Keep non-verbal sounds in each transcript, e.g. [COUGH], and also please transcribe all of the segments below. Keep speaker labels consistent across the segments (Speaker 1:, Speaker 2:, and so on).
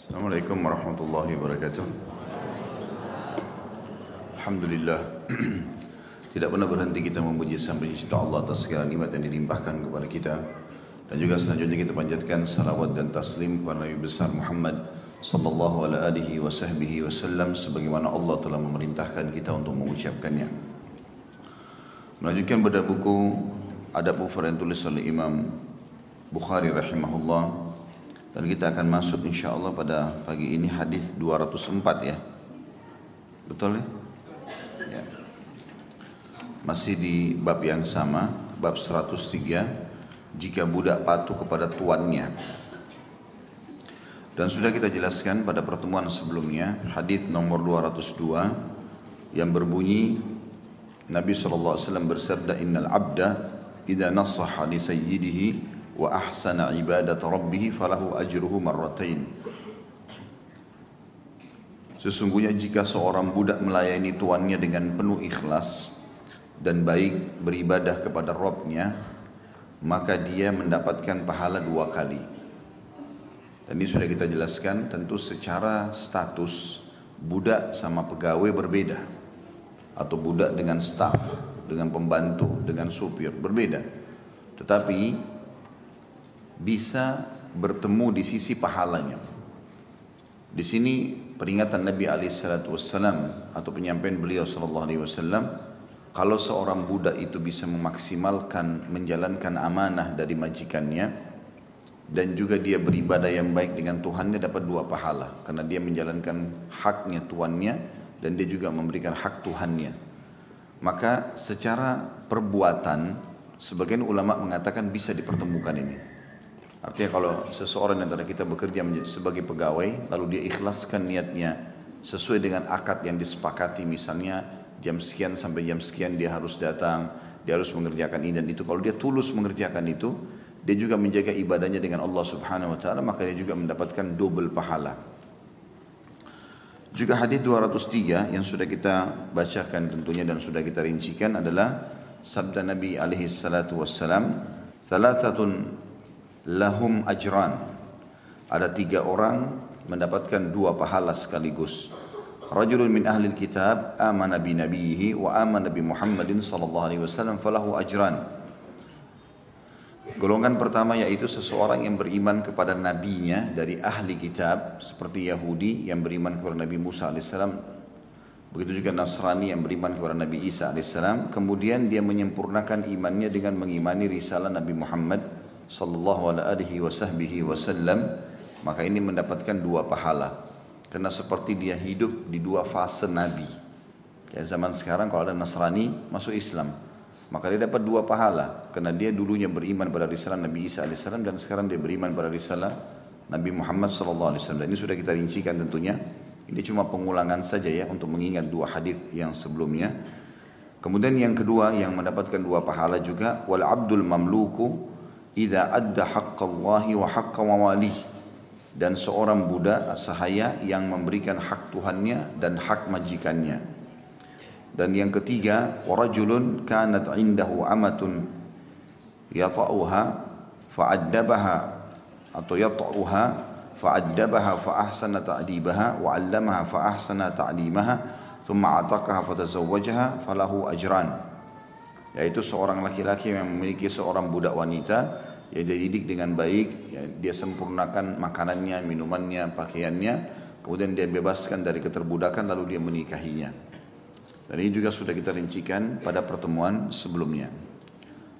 Speaker 1: Assalamualaikum warahmatullahi wabarakatuh. Alhamdulillah [CLEARS THROAT] tidak pernah berhenti kita memuji sang pencipta Allah atas segala nikmat yang dilimpahkan kepada kita dan juga selanjutnya kita panjatkan salawat dan taslim kepada Nabi besar Muhammad sallallahu alaihi wasallam sebagaimana Allah telah memerintahkan kita untuk mengucapkannya. Melanjutkan pada buku Adab Mufrad yang tulis oleh Imam Bukhari rahimahullah dan kita akan masuk insya Allah pada pagi ini hadis 204 ya. Betul ya? ya? Masih di bab yang sama, bab 103 jika budak patuh kepada tuannya. Dan sudah kita jelaskan pada pertemuan sebelumnya hadis nomor 202 yang berbunyi Nabi SAW bersabda innal abda idza nasaha li sayyidihi wa ahsana ibadat rabbih falahu ajruhu marratain. Sesungguhnya jika seorang budak melayani tuannya dengan penuh ikhlas dan baik beribadah kepada Robnya, maka dia mendapatkan pahala dua kali. Dan ini sudah kita jelaskan, tentu secara status budak sama pegawai berbeda. Atau budak dengan staf, dengan pembantu, dengan supir, berbeda. Tetapi bisa bertemu di sisi pahalanya. Di sini peringatan Nabi Alaihissalam atau penyampaian beliau Sallallahu Alaihi Wasallam kalau seorang budak itu bisa memaksimalkan menjalankan amanah dari majikannya dan juga dia beribadah yang baik dengan Tuhannya dapat dua pahala karena dia menjalankan haknya tuannya dan dia juga memberikan hak Tuhannya maka secara perbuatan sebagian ulama mengatakan bisa dipertemukan ini Artinya kalau seseorang antara kita bekerja sebagai pegawai, lalu dia ikhlaskan niatnya sesuai dengan akad yang disepakati, misalnya jam sekian sampai jam sekian dia harus datang, dia harus mengerjakan ini dan itu. Kalau dia tulus mengerjakan itu, dia juga menjaga ibadahnya dengan Allah Subhanahu wa taala, maka dia juga mendapatkan double pahala. Juga hadis 203 yang sudah kita bacakan tentunya dan sudah kita rincikan adalah sabda Nabi alaihi salatu wassalam, "Thalathatun lahum ajran. Ada tiga orang mendapatkan dua pahala sekaligus. Rajulun min ahli kitab amana bi nabihi wa amana bi Muhammadin sallallahu alaihi wasallam falahu ajran. Golongan pertama yaitu seseorang yang beriman kepada nabinya dari ahli kitab seperti Yahudi yang beriman kepada Nabi Musa alaihissalam begitu juga Nasrani yang beriman kepada Nabi Isa alaihissalam kemudian dia menyempurnakan imannya dengan mengimani risalah Nabi Muhammad sallallahu alaihi wasallam maka ini mendapatkan dua pahala. Karena seperti dia hidup di dua fase nabi. Kayak zaman sekarang kalau ada Nasrani masuk Islam maka dia dapat dua pahala. Karena dia dulunya beriman pada risalah Nabi Isa alaihissalam dan sekarang dia beriman pada risalah Nabi Muhammad sallallahu alaihi wasallam. Ini sudah kita rincikan tentunya. Ini cuma pengulangan saja ya untuk mengingat dua hadis yang sebelumnya. Kemudian yang kedua yang mendapatkan dua pahala juga wal abdul mamluku idza adda haqqallahi wa haqqa mawalih dan seorang budak sahaya yang memberikan hak Tuhannya dan hak majikannya. Dan yang ketiga, warajulun kanat indahu amatun yata'uha fa'addabaha atau yata'uha fa'addabaha fa'ahsana ta'dibaha wa 'allamaha fa'ahsana ta'limaha thumma ataqaha fatazawwajaha falahu ajran yaitu seorang laki-laki yang memiliki seorang budak wanita yang dia didik dengan baik, ya, dia sempurnakan makanannya, minumannya, pakaiannya, kemudian dia bebaskan dari keterbudakan lalu dia menikahinya. Dan ini juga sudah kita rincikan pada pertemuan sebelumnya.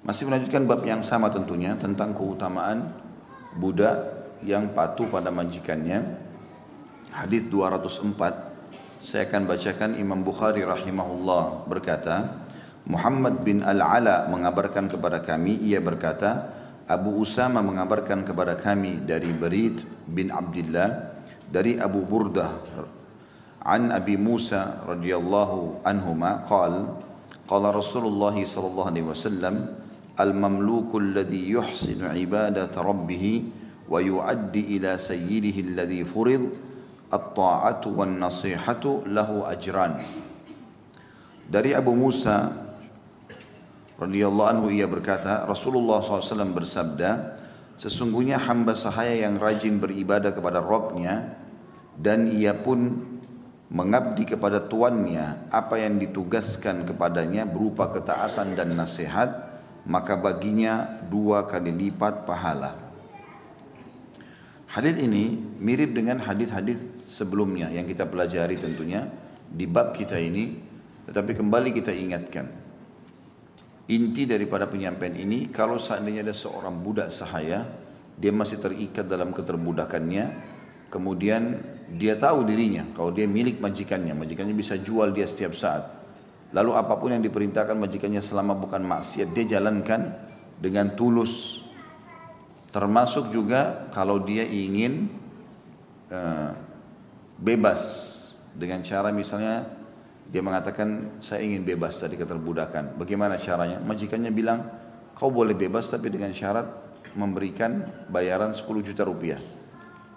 Speaker 1: Masih melanjutkan bab yang sama tentunya tentang keutamaan budak yang patuh pada majikannya. Hadis 204 saya akan bacakan Imam Bukhari rahimahullah berkata, Muhammad bin Al-Ala mengabarkan kepada kami, ia berkata, Abu Usama mengabarkan kepada kami dari Barid bin Abdullah, dari Abu Burdah, an Abi Musa radhiyallahu anhuma qal qala Rasulullah sallallahu alaihi wasallam al-mamluku alladhi yuhsinu ibadat rabbih wa yuaddi ila sayyidihi alladhi furid at-ta'atu wan nasihatu lahu ajran. Dari Abu Musa radhiyallahu anhu ia berkata, Rasulullah SAW bersabda, sesungguhnya hamba sahaya yang rajin beribadah kepada Robnya dan ia pun mengabdi kepada tuannya apa yang ditugaskan kepadanya berupa ketaatan dan nasihat maka baginya dua kali lipat pahala. Hadis ini mirip dengan hadis-hadis sebelumnya yang kita pelajari tentunya di bab kita ini tetapi kembali kita ingatkan inti daripada penyampaian ini kalau seandainya ada seorang budak sahaya dia masih terikat dalam keterbudakannya kemudian dia tahu dirinya kalau dia milik majikannya majikannya bisa jual dia setiap saat. Lalu apa pun yang diperintahkan majikannya selama bukan maksiat dia jalankan dengan tulus. Termasuk juga kalau dia ingin uh, bebas dengan cara misalnya dia mengatakan saya ingin bebas dari keterbudakan bagaimana caranya majikannya bilang kau boleh bebas tapi dengan syarat memberikan bayaran 10 juta rupiah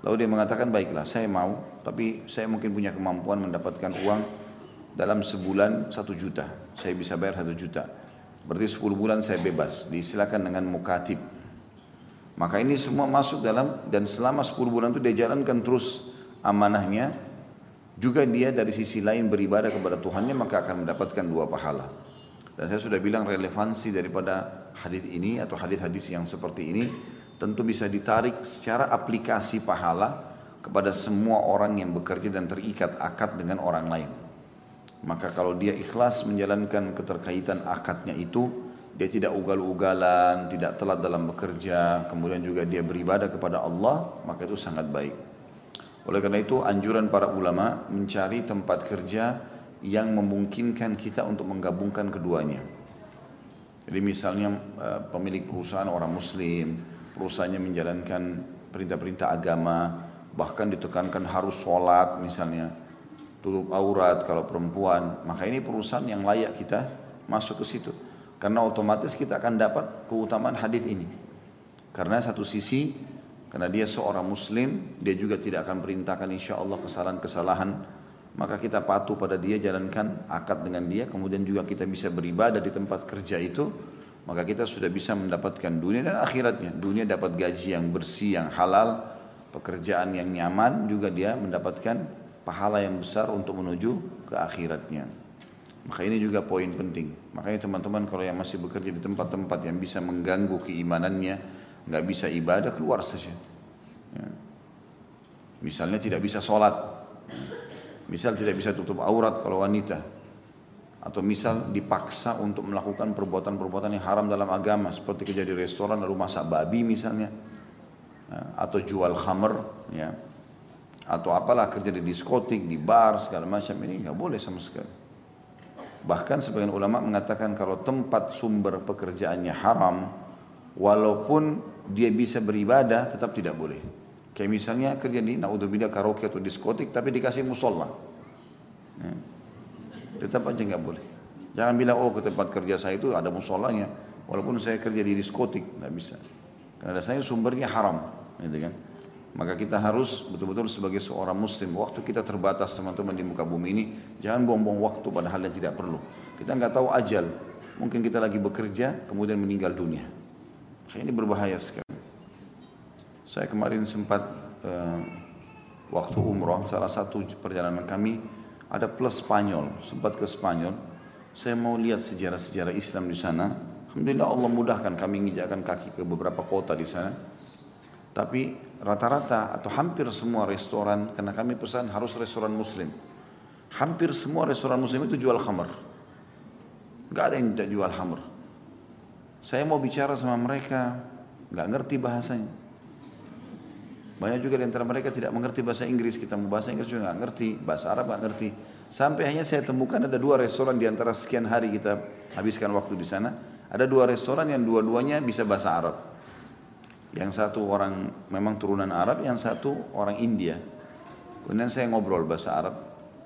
Speaker 1: Lalu dia mengatakan baiklah saya mau tapi saya mungkin punya kemampuan mendapatkan uang dalam sebulan satu juta. Saya bisa bayar satu juta. Berarti sepuluh bulan saya bebas. Diistilahkan dengan mukatib. Maka ini semua masuk dalam dan selama sepuluh bulan itu dia jalankan terus amanahnya. Juga dia dari sisi lain beribadah kepada Tuhannya maka akan mendapatkan dua pahala. Dan saya sudah bilang relevansi daripada hadis ini atau hadis-hadis yang seperti ini tentu bisa ditarik secara aplikasi pahala kepada semua orang yang bekerja dan terikat akad dengan orang lain. Maka kalau dia ikhlas menjalankan keterkaitan akadnya itu, dia tidak ugal-ugalan, tidak telat dalam bekerja, kemudian juga dia beribadah kepada Allah, maka itu sangat baik. Oleh karena itu anjuran para ulama mencari tempat kerja yang memungkinkan kita untuk menggabungkan keduanya. Jadi misalnya eh, pemilik perusahaan orang muslim, perusahaannya menjalankan perintah-perintah agama, bahkan ditekankan harus sholat misalnya, tutup aurat kalau perempuan, maka ini perusahaan yang layak kita masuk ke situ. Karena otomatis kita akan dapat keutamaan hadis ini. Karena satu sisi, karena dia seorang muslim, dia juga tidak akan perintahkan insya Allah kesalahan-kesalahan, maka kita patuh pada dia, jalankan akad dengan dia, kemudian juga kita bisa beribadah di tempat kerja itu, maka kita sudah bisa mendapatkan dunia dan akhiratnya. Dunia dapat gaji yang bersih, yang halal, pekerjaan yang nyaman, juga dia mendapatkan pahala yang besar untuk menuju ke akhiratnya. Maka ini juga poin penting. Makanya teman-teman kalau yang masih bekerja di tempat-tempat yang bisa mengganggu keimanannya, nggak bisa ibadah keluar saja. Ya. Misalnya tidak bisa sholat, misal tidak bisa tutup aurat kalau wanita, atau misal dipaksa untuk melakukan perbuatan-perbuatan yang haram dalam agama seperti kerja di restoran lalu masak babi misalnya. Ya, atau jual khamer ya. Atau apalah kerja di diskotik di bar segala macam. Ini nggak boleh sama sekali. Bahkan sebagian ulama mengatakan kalau tempat sumber pekerjaannya haram walaupun dia bisa beribadah tetap tidak boleh kayak misalnya kerja di naudzubillah karaoke atau diskotik tapi dikasih musola ya tetap aja nggak boleh. Jangan bilang oh ke tempat kerja saya itu ada musolanya, walaupun saya kerja di diskotik nggak bisa. Karena dasarnya sumbernya haram, gitu kan. Maka kita harus betul-betul sebagai seorang muslim, waktu kita terbatas teman-teman di muka bumi ini, jangan buang-buang waktu pada hal yang tidak perlu. Kita nggak tahu ajal, mungkin kita lagi bekerja, kemudian meninggal dunia. Ini berbahaya sekali. Saya kemarin sempat uh, waktu umroh, salah satu perjalanan kami ada plus Spanyol, sempat ke Spanyol. Saya mau lihat sejarah-sejarah Islam di sana. Alhamdulillah Allah mudahkan kami menginjakkan kaki ke beberapa kota di sana. Tapi rata-rata atau hampir semua restoran, karena kami pesan harus restoran muslim. Hampir semua restoran muslim itu jual khamar. Gak ada yang tidak jual khamar. Saya mau bicara sama mereka, gak ngerti bahasanya. Banyak juga di antara mereka tidak mengerti bahasa Inggris. Kita mau bahasa Inggris juga nggak ngerti, bahasa Arab nggak ngerti. Sampai hanya saya temukan ada dua restoran di antara sekian hari kita habiskan waktu di sana. Ada dua restoran yang dua-duanya bisa bahasa Arab. Yang satu orang memang turunan Arab, yang satu orang India. Kemudian saya ngobrol bahasa Arab.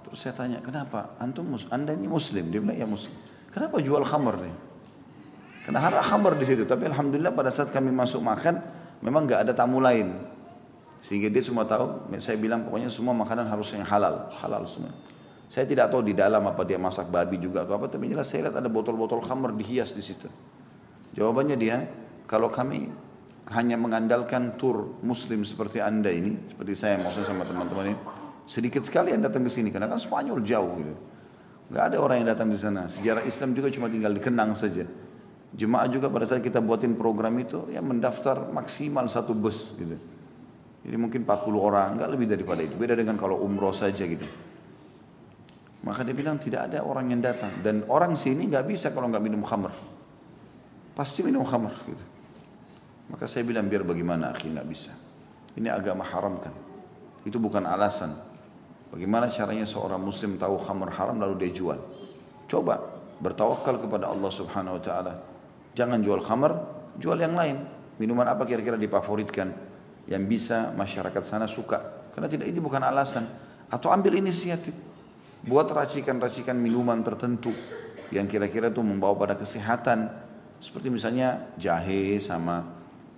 Speaker 1: Terus saya tanya, kenapa? Antum anda ini Muslim? Dia bilang, ya Muslim. Kenapa jual khamar nih? Karena ada khamar di situ. Tapi Alhamdulillah pada saat kami masuk makan, memang nggak ada tamu lain. Sehingga dia semua tahu, saya bilang pokoknya semua makanan harus yang halal, halal semua. Saya tidak tahu di dalam apa dia masak babi juga atau apa, tapi jelas saya lihat ada botol-botol khamr dihias di situ. Jawabannya dia, kalau kami hanya mengandalkan tur muslim seperti anda ini, seperti saya maksudnya sama teman-teman ini, Sedikit sekali yang datang ke sini karena kan Spanyol jauh gitu. Gak ada orang yang datang di sana. Sejarah Islam juga cuma tinggal dikenang saja. Jemaah juga pada saat kita buatin program itu ya mendaftar maksimal satu bus gitu. Jadi mungkin 40 orang, nggak lebih daripada itu. Beda dengan kalau umroh saja gitu. Maka dia bilang tidak ada orang yang datang dan orang sini nggak bisa kalau nggak minum khamr. Pasti minum khamr gitu. Maka saya bilang biar bagaimana akhi nggak bisa. Ini agama haramkan. Itu bukan alasan. Bagaimana caranya seorang muslim tahu khamr haram lalu dia jual? Coba bertawakal kepada Allah Subhanahu wa taala. Jangan jual khamr, jual yang lain. Minuman apa kira-kira difavoritkan yang bisa masyarakat sana suka? Karena tidak ini bukan alasan. Atau ambil inisiatif. Buat racikan-racikan minuman tertentu yang kira-kira itu membawa pada kesehatan. Seperti misalnya jahe sama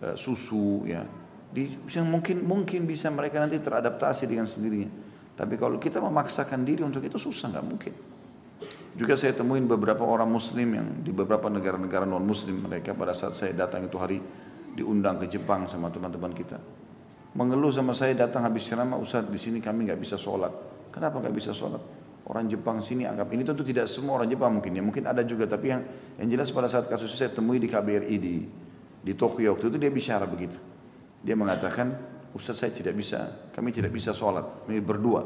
Speaker 1: uh, susu ya. Di, yang mungkin mungkin bisa mereka nanti teradaptasi dengan sendirinya. Tapi kalau kita memaksakan diri untuk itu susah, nggak mungkin. Juga saya temuin beberapa orang muslim yang di beberapa negara-negara non muslim mereka pada saat saya datang itu hari diundang ke Jepang sama teman-teman kita. Mengeluh sama saya datang habis ceramah, Ustaz di sini kami nggak bisa sholat. Kenapa nggak bisa sholat? Orang Jepang sini anggap ini tentu tidak semua orang Jepang mungkin ya, mungkin ada juga tapi yang yang jelas pada saat kasus saya temui di KBRI di di Tokyo waktu itu dia bicara begitu. Dia mengatakan Ustaz saya tidak bisa, kami tidak bisa sholat, kami berdua.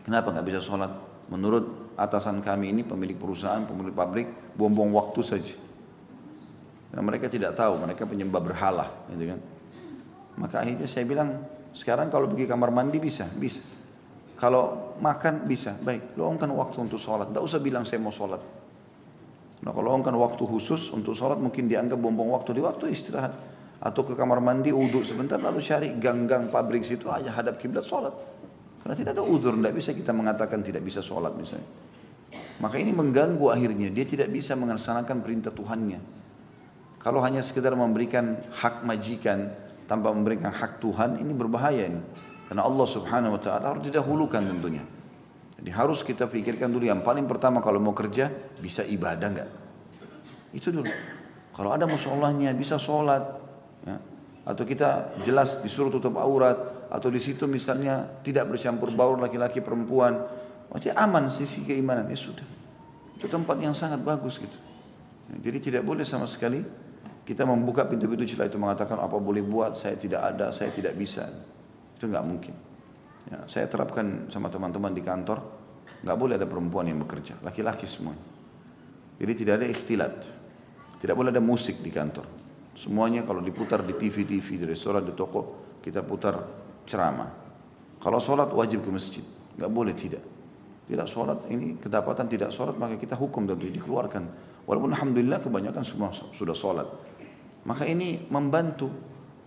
Speaker 1: Kenapa nggak bisa sholat? Menurut atasan kami ini pemilik perusahaan, pemilik pabrik, buang-buang waktu saja. Karena mereka tidak tahu, mereka penyembah berhala, gitu kan. Maka akhirnya saya bilang, sekarang kalau pergi kamar mandi bisa, bisa. Kalau makan bisa, baik. Luangkan waktu untuk sholat, tidak usah bilang saya mau sholat. Nah kalau luangkan waktu khusus untuk sholat mungkin dianggap buang-buang waktu di waktu istirahat atau ke kamar mandi uduk sebentar lalu cari gang-gang pabrik situ aja hadap kiblat sholat karena tidak ada udur tidak bisa kita mengatakan tidak bisa sholat misalnya. Maka ini mengganggu akhirnya. Dia tidak bisa melaksanakan perintah Tuhannya. Kalau hanya sekedar memberikan hak majikan tanpa memberikan hak Tuhan ini berbahaya ini. Karena Allah subhanahu wa ta'ala harus didahulukan tentunya. Jadi harus kita pikirkan dulu yang paling pertama kalau mau kerja bisa ibadah enggak itu dulu. Kalau ada musolahnya bisa sholat ya. atau kita jelas disuruh tutup aurat atau di situ misalnya tidak bercampur baur laki-laki perempuan. Wajah aman sisi keimanan. Ya sudah. Itu tempat yang sangat bagus gitu. Jadi tidak boleh sama sekali kita membuka pintu-pintu celah itu mengatakan apa boleh buat? Saya tidak ada saya tidak bisa. Itu nggak mungkin. Ya, saya terapkan sama teman-teman di kantor nggak boleh ada perempuan yang bekerja. Laki-laki semua. Jadi tidak ada ikhtilat. Tidak boleh ada musik di kantor. Semuanya kalau diputar di TV-TV, di restoran, di toko, kita putar ceramah. Kalau sholat wajib ke masjid, nggak boleh tidak. Tidak sholat ini kedapatan tidak sholat maka kita hukum tentu dikeluarkan. Walaupun alhamdulillah kebanyakan semua sudah sholat. Maka ini membantu,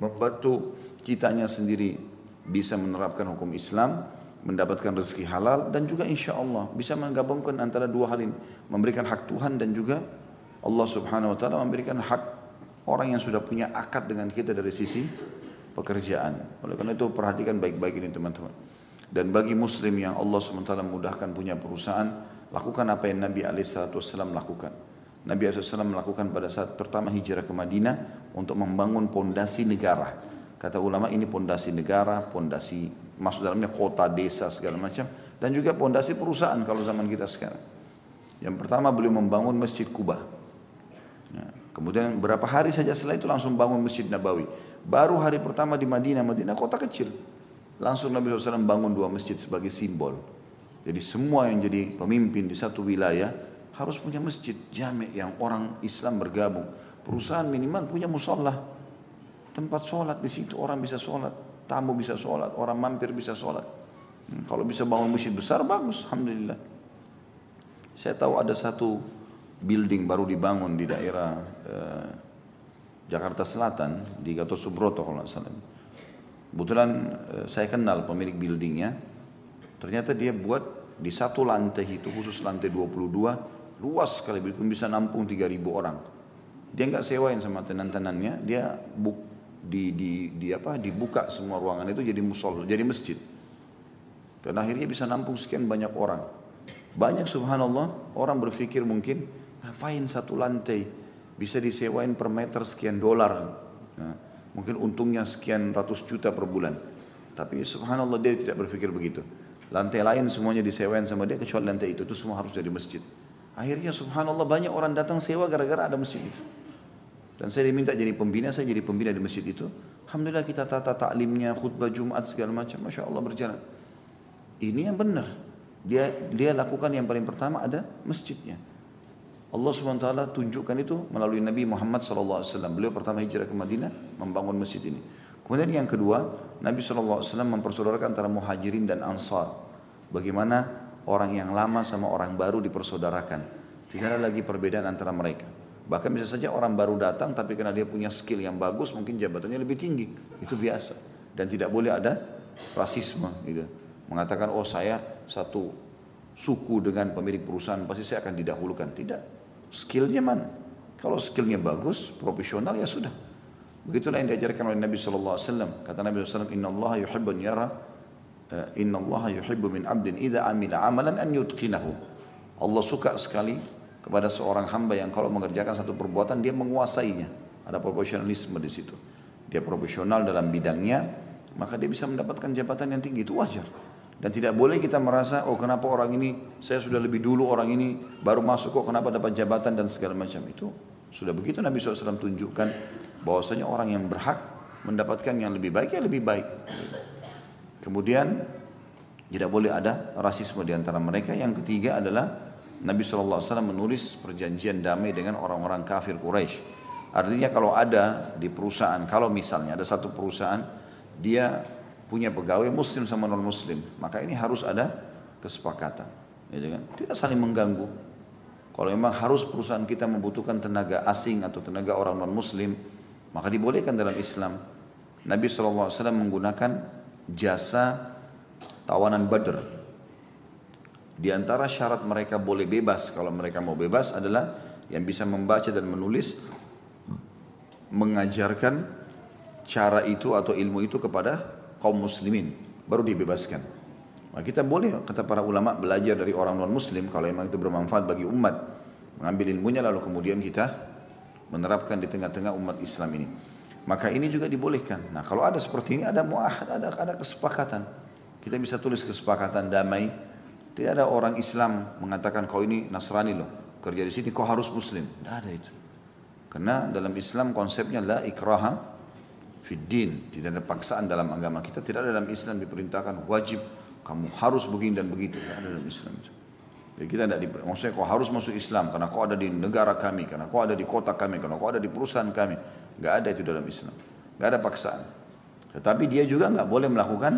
Speaker 1: membantu kitanya sendiri bisa menerapkan hukum Islam, mendapatkan rezeki halal dan juga insya Allah bisa menggabungkan antara dua hal ini, memberikan hak Tuhan dan juga Allah Subhanahu Wa Taala memberikan hak orang yang sudah punya akad dengan kita dari sisi pekerjaan. Oleh karena itu perhatikan baik-baik ini teman-teman. Dan bagi muslim yang Allah SWT mudahkan punya perusahaan, lakukan apa yang Nabi SAW lakukan. Nabi SAW melakukan pada saat pertama hijrah ke Madinah untuk membangun pondasi negara. Kata ulama ini pondasi negara, pondasi masuk dalamnya kota, desa segala macam dan juga pondasi perusahaan kalau zaman kita sekarang. Yang pertama beliau membangun Masjid Kuba. Ya, Kemudian berapa hari saja setelah itu langsung bangun Masjid Nabawi. Baru hari pertama di Madinah, Madinah kota kecil. Langsung Nabi SAW bangun dua masjid sebagai simbol. Jadi semua yang jadi pemimpin di satu wilayah harus punya masjid jami yang orang Islam bergabung. Perusahaan minimal punya musola. Tempat sholat di situ orang bisa sholat. Tamu bisa sholat, orang mampir bisa sholat. Hmm, kalau bisa bangun masjid besar bagus, Alhamdulillah. Saya tahu ada satu building baru dibangun di daerah eh, Jakarta Selatan di Gatot Subroto kalau nggak salah. Kebetulan eh, saya kenal pemilik buildingnya. Ternyata dia buat di satu lantai itu khusus lantai 22 luas sekali building bisa nampung 3000 orang. Dia nggak sewain sama tenan-tenannya, dia buk, di, di, di apa dibuka semua ruangan itu jadi musol, jadi masjid. Dan akhirnya bisa nampung sekian banyak orang. Banyak subhanallah orang berpikir mungkin Ngapain satu lantai? Bisa disewain per meter sekian dolar. Nah, mungkin untungnya sekian ratus juta per bulan. Tapi subhanallah dia tidak berpikir begitu. Lantai lain semuanya disewain sama dia kecuali lantai itu. Itu semua harus jadi masjid. Akhirnya subhanallah banyak orang datang sewa gara-gara ada masjid itu. Dan saya diminta jadi pembina, saya jadi pembina di masjid itu. Alhamdulillah kita tata taklimnya, khutbah Jumat segala macam. Masya Allah berjalan. Ini yang benar. Dia dia lakukan yang paling pertama ada masjidnya. Allah SWT tunjukkan itu melalui Nabi Muhammad SAW. Beliau pertama hijrah ke Madinah membangun masjid ini. Kemudian yang kedua, Nabi SAW mempersaudarakan antara muhajirin dan ansar. Bagaimana orang yang lama sama orang baru dipersaudarakan. Tidak ada lagi perbedaan antara mereka. Bahkan bisa saja orang baru datang tapi karena dia punya skill yang bagus mungkin jabatannya lebih tinggi. Itu biasa. Dan tidak boleh ada rasisme gitu. Mengatakan oh saya satu suku dengan pemilik perusahaan pasti saya akan didahulukan. Tidak. Skillnya mana? Kalau skillnya bagus, profesional ya sudah. Begitulah yang diajarkan oleh Nabi SAW. Kata Nabi SAW, Inna Allah yuhibbu yara eh, Inna Allah yuhibbu min abdin idha amila amalan an yutqinahu. Allah suka sekali kepada seorang hamba yang kalau mengerjakan satu perbuatan dia menguasainya. Ada profesionalisme di situ. Dia profesional dalam bidangnya, maka dia bisa mendapatkan jabatan yang tinggi itu wajar. Dan tidak boleh kita merasa, oh kenapa orang ini, saya sudah lebih dulu orang ini baru masuk kok kenapa dapat jabatan dan segala macam itu. Sudah begitu Nabi SAW tunjukkan bahwasanya orang yang berhak mendapatkan yang lebih baik ya lebih baik. Kemudian tidak boleh ada rasisme di antara mereka. Yang ketiga adalah Nabi SAW menulis perjanjian damai dengan orang-orang kafir Quraisy. Artinya kalau ada di perusahaan, kalau misalnya ada satu perusahaan, dia punya pegawai muslim sama non muslim, maka ini harus ada kesepakatan. Ya kan? Tidak saling mengganggu. Kalau memang harus perusahaan kita membutuhkan tenaga asing atau tenaga orang non muslim, maka dibolehkan dalam Islam. Nabi SAW menggunakan jasa tawanan badr di antara syarat mereka boleh bebas kalau mereka mau bebas adalah yang bisa membaca dan menulis mengajarkan cara itu atau ilmu itu kepada kaum muslimin baru dibebaskan. Nah, kita boleh kata para ulama belajar dari orang non muslim kalau memang itu bermanfaat bagi umat mengambil ilmunya lalu kemudian kita menerapkan di tengah-tengah umat Islam ini. Maka ini juga dibolehkan. Nah kalau ada seperti ini ada muahad, ada ada kesepakatan. Kita bisa tulis kesepakatan damai tidak ada orang Islam mengatakan kau ini Nasrani loh, kerja di sini kau harus Muslim. Tidak ada itu. Karena dalam Islam konsepnya la ikraha fiddin, tidak ada paksaan dalam agama kita. Tidak ada dalam Islam diperintahkan wajib kamu harus begini dan begitu. Tidak ada dalam Islam. Jadi kita tidak maksudnya kau harus masuk Islam karena kau ada di negara kami, karena kau ada di kota kami, karena kau ada di perusahaan kami. Gak ada itu dalam Islam. Gak ada paksaan. Tetapi dia juga nggak boleh melakukan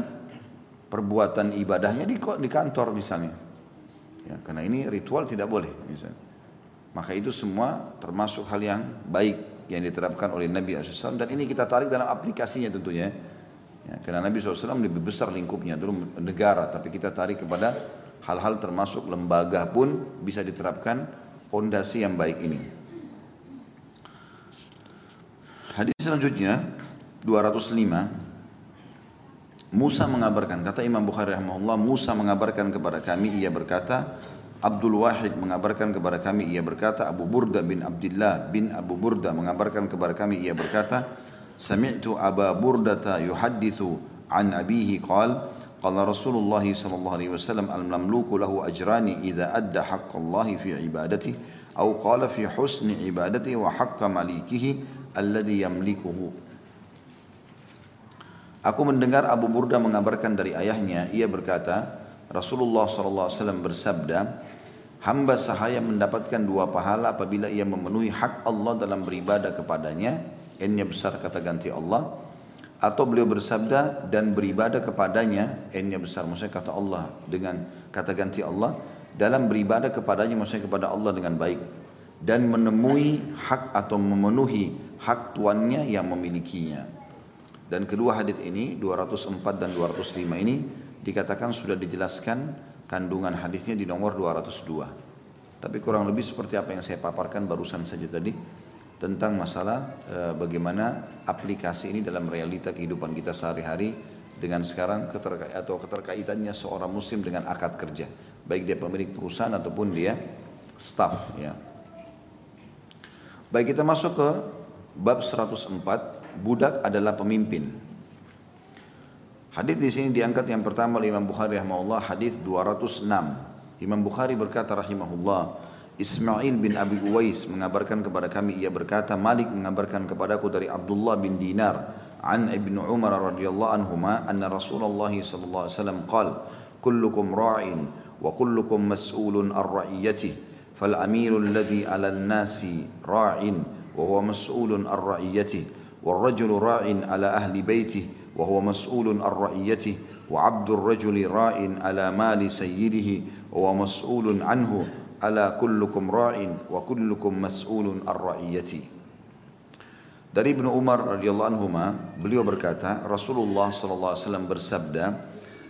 Speaker 1: perbuatan ibadahnya di, di kantor misalnya. Ya, karena ini ritual tidak boleh misalnya. Maka itu semua termasuk hal yang baik yang diterapkan oleh Nabi SAW dan ini kita tarik dalam aplikasinya tentunya. Ya, karena Nabi SAW lebih besar lingkupnya dulu negara tapi kita tarik kepada hal-hal termasuk lembaga pun bisa diterapkan pondasi yang baik ini. Hadis selanjutnya 205 Musa mengabarkan, kata Imam Bukhari rahimahullah, Musa mengabarkan kepada kami, ia berkata, Abdul Wahid mengabarkan kepada kami, ia berkata, Abu Burda bin Abdullah bin Abu Burda mengabarkan kepada kami, ia berkata, Sami'tu Aba Burdata yuhadithu an abihi qal, Qala Rasulullah sallallahu alaihi wasallam al-mamluku lahu ajrani idza adda haqqallahi fi ibadatihi atau qala fi husni ibadatihi wa haqqa malikihi alladhi yamlikuhu Aku mendengar Abu Burda mengabarkan dari ayahnya, ia berkata, Rasulullah SAW bersabda, hamba sahaya mendapatkan dua pahala apabila ia memenuhi hak Allah dalam beribadah kepadanya, n besar kata ganti Allah, atau beliau bersabda dan beribadah kepadanya, n besar maksudnya kata Allah dengan kata ganti Allah, dalam beribadah kepadanya maksudnya kepada Allah dengan baik dan menemui hak atau memenuhi hak tuannya yang memilikinya. Dan kedua hadis ini 204 dan 205 ini dikatakan sudah dijelaskan kandungan hadisnya di nomor 202. Tapi kurang lebih seperti apa yang saya paparkan barusan saja tadi tentang masalah e, bagaimana aplikasi ini dalam realita kehidupan kita sehari-hari dengan sekarang keterka atau keterkaitannya seorang muslim dengan akad kerja baik dia pemilik perusahaan ataupun dia staff ya. Baik kita masuk ke bab 104 budak adalah pemimpin. Hadis di sini diangkat yang pertama oleh Imam Bukhari rahimahullah hadis 206. Imam Bukhari berkata rahimahullah, Ismail bin Abi Uwais mengabarkan kepada kami ia berkata Malik mengabarkan kepadaku dari Abdullah bin Dinar an Ibnu Umar radhiyallahu anhuma anna Rasulullah sallallahu alaihi wasallam qala kullukum ra'in wa kullukum mas'ulun ar-ra'iyati fal amiru alladhi 'ala an-nasi ra'in wa huwa mas'ulun ar-ra'iyati wal rajulu ra'in 'ala ahli baitihi وهو مسؤول عن رعيته وعبد الرجل راع على مال سيده وهو مسؤول عنه ala kullukum ra'in wa kullukum mas'ulun ar-ra'iyati. Dari Ibnu Umar radhiyallahu anhu beliau berkata, Rasulullah sallallahu alaihi wasallam bersabda,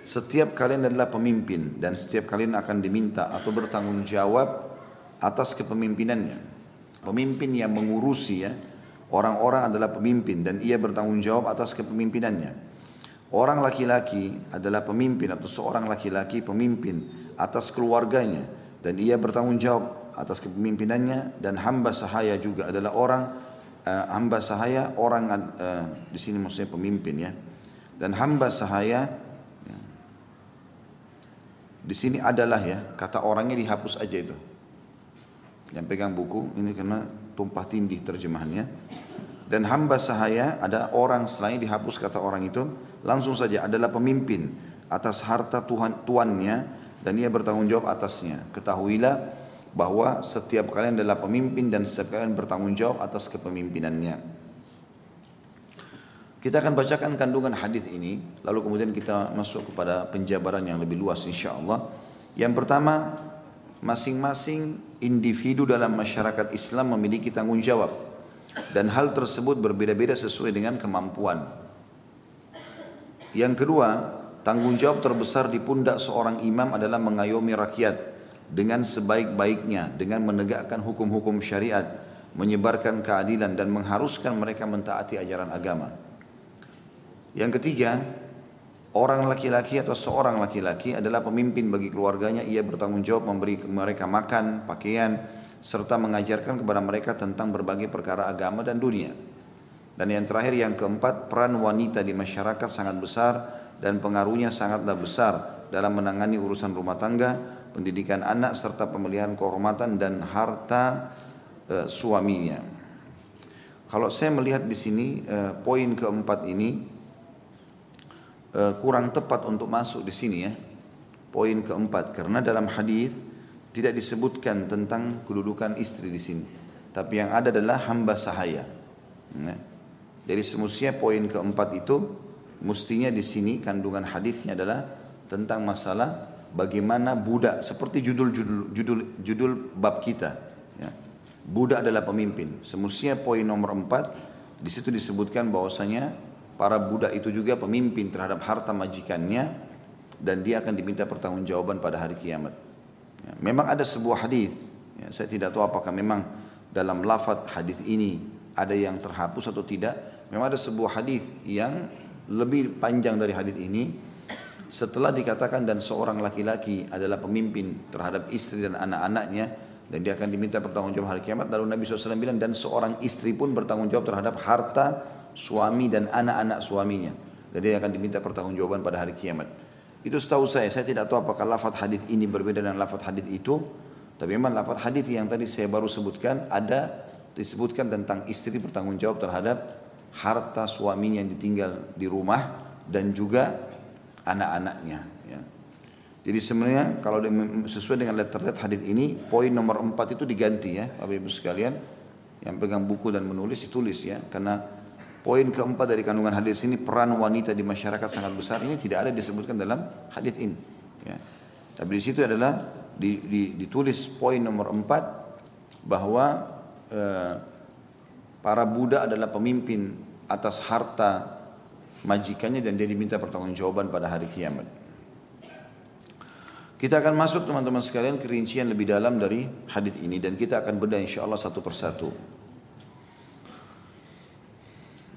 Speaker 1: setiap kalian adalah pemimpin dan setiap kalian akan diminta atau bertanggung jawab atas kepemimpinannya. Pemimpin yang mengurusi ya, orang-orang adalah pemimpin dan ia bertanggung jawab atas kepemimpinannya. Orang laki-laki adalah pemimpin atau seorang laki-laki pemimpin atas keluarganya dan ia bertanggung jawab atas kepemimpinannya dan hamba sahaya juga adalah orang uh, hamba sahaya orang uh, di sini maksudnya pemimpin ya dan hamba sahaya ya, di sini adalah ya kata orangnya dihapus aja itu yang pegang buku ini karena tumpah tindih terjemahannya dan hamba sahaya ada orang selain dihapus kata orang itu langsung saja adalah pemimpin atas harta Tuhan tuannya dan ia bertanggung jawab atasnya. Ketahuilah bahwa setiap kalian adalah pemimpin dan setiap kalian bertanggung jawab atas kepemimpinannya. Kita akan bacakan kandungan hadis ini, lalu kemudian kita masuk kepada penjabaran yang lebih luas insya Allah. Yang pertama, masing-masing individu dalam masyarakat Islam memiliki tanggung jawab dan hal tersebut berbeda-beda sesuai dengan kemampuan. Yang kedua, Tanggung jawab terbesar di pundak seorang imam adalah mengayomi rakyat dengan sebaik-baiknya dengan menegakkan hukum-hukum syariat, menyebarkan keadilan dan mengharuskan mereka mentaati ajaran agama. Yang ketiga, orang laki-laki atau seorang laki-laki adalah pemimpin bagi keluarganya, ia bertanggung jawab memberi mereka makan, pakaian, serta mengajarkan kepada mereka tentang berbagai perkara agama dan dunia. Dan yang terakhir yang keempat, peran wanita di masyarakat sangat besar dan pengaruhnya sangatlah besar dalam menangani urusan rumah tangga, pendidikan anak serta pemeliharaan kehormatan dan harta e, suaminya. Kalau saya melihat di sini e, poin keempat ini e, kurang tepat untuk masuk di sini ya. Poin keempat karena dalam hadis tidak disebutkan tentang kedudukan istri di sini. Tapi yang ada adalah hamba sahaya. Nah, jadi semestinya poin keempat itu Mestinya di sini kandungan hadisnya adalah tentang masalah bagaimana budak seperti judul judul judul judul bab kita. Ya. Budak adalah pemimpin. Semestinya poin nomor empat di situ disebutkan bahwasanya para budak itu juga pemimpin terhadap harta majikannya dan dia akan diminta pertanggungjawaban pada hari kiamat. Ya. Memang ada sebuah hadis. Ya, saya tidak tahu apakah memang dalam lafaz hadis ini ada yang terhapus atau tidak. Memang ada sebuah hadis yang lebih panjang dari hadis ini setelah dikatakan dan seorang laki-laki adalah pemimpin terhadap istri dan anak-anaknya dan dia akan diminta pertanggungjawab hari kiamat lalu Nabi SAW bilang dan seorang istri pun bertanggung jawab terhadap harta suami dan anak-anak suaminya dan dia akan diminta pertanggungjawaban pada hari kiamat itu setahu saya saya tidak tahu apakah lafaz hadis ini berbeda dengan lafaz hadis itu tapi memang lafaz hadis yang tadi saya baru sebutkan ada disebutkan tentang istri bertanggung jawab terhadap harta suaminya yang ditinggal di rumah dan juga anak-anaknya. Ya. Jadi sebenarnya kalau sesuai dengan letterlet hadis ini, poin nomor empat itu diganti ya, Bapak Ibu sekalian. Yang pegang buku dan menulis ditulis ya, karena poin keempat dari kandungan hadis ini peran wanita di masyarakat sangat besar ini tidak ada disebutkan dalam hadis ini. Ya. Tapi di situ adalah di, di, ditulis poin nomor empat bahwa eh, para budak adalah pemimpin atas harta majikannya dan dia diminta pertanggungjawaban pada hari kiamat. Kita akan masuk teman-teman sekalian kerincian lebih dalam dari hadis ini dan kita akan bedah insya Allah satu persatu.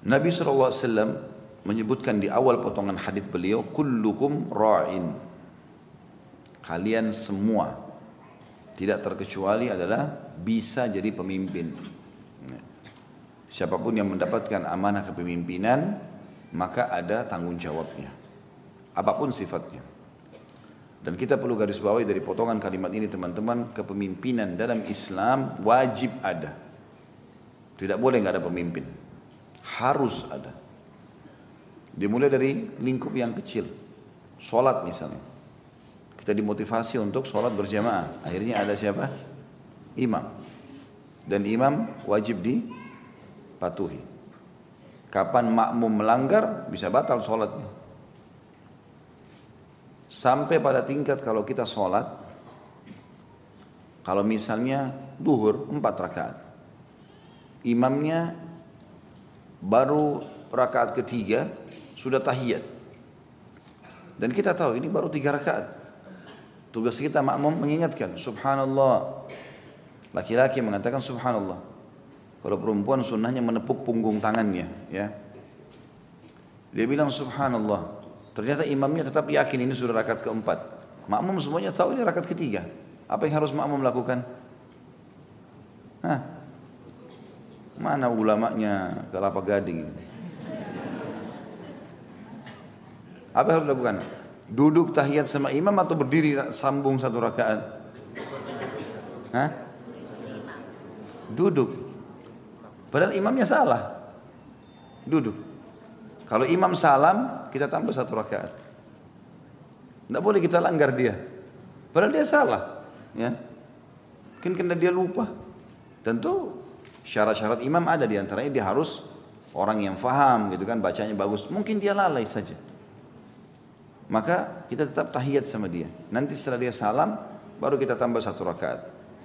Speaker 1: Nabi SAW menyebutkan di awal potongan hadis beliau, kullukum ra'in. Kalian semua tidak terkecuali adalah bisa jadi pemimpin. Siapa pun yang mendapatkan amanah kepemimpinan maka ada tanggung jawabnya. apa pun sifatnya. Dan kita perlu garis bawahi dari potongan kalimat ini teman-teman, kepemimpinan dalam Islam wajib ada. Tidak boleh nggak ada pemimpin. Harus ada. Dimulai dari lingkup yang kecil. Sholat misalnya. Kita dimotivasi untuk sholat berjamaah. Akhirnya ada siapa? Imam. Dan imam wajib dipatuhi. Kapan makmum melanggar bisa batal sholatnya. Sampai pada tingkat kalau kita sholat, kalau misalnya duhur empat rakaat, imamnya baru rakaat ketiga sudah tahiyat. Dan kita tahu ini baru tiga rakaat. Tugas kita makmum mengingatkan, subhanallah. Laki-laki mengatakan subhanallah. Kalau perempuan sunnahnya menepuk punggung tangannya, ya. Dia bilang subhanallah. Ternyata imamnya tetap yakin ini sudah rakaat keempat. Makmum semuanya tahu ini rakaat ketiga. Apa yang harus makmum lakukan? Hah? Mana ulamanya kelapa gading ini? Apa harus lakukan? Duduk tahiyat sama imam atau berdiri sambung satu rakaat? Hah? Duduk. Padahal imamnya salah. Duduk. Kalau imam salam, kita tambah satu rakaat. Tidak boleh kita langgar dia. Padahal dia salah. Ya. Mungkin karena dia lupa. Tentu syarat-syarat imam ada di antaranya dia harus orang yang faham gitu kan bacanya bagus. Mungkin dia lalai saja. Maka kita tetap tahiyat sama dia. Nanti setelah dia salam baru kita tambah satu rakaat.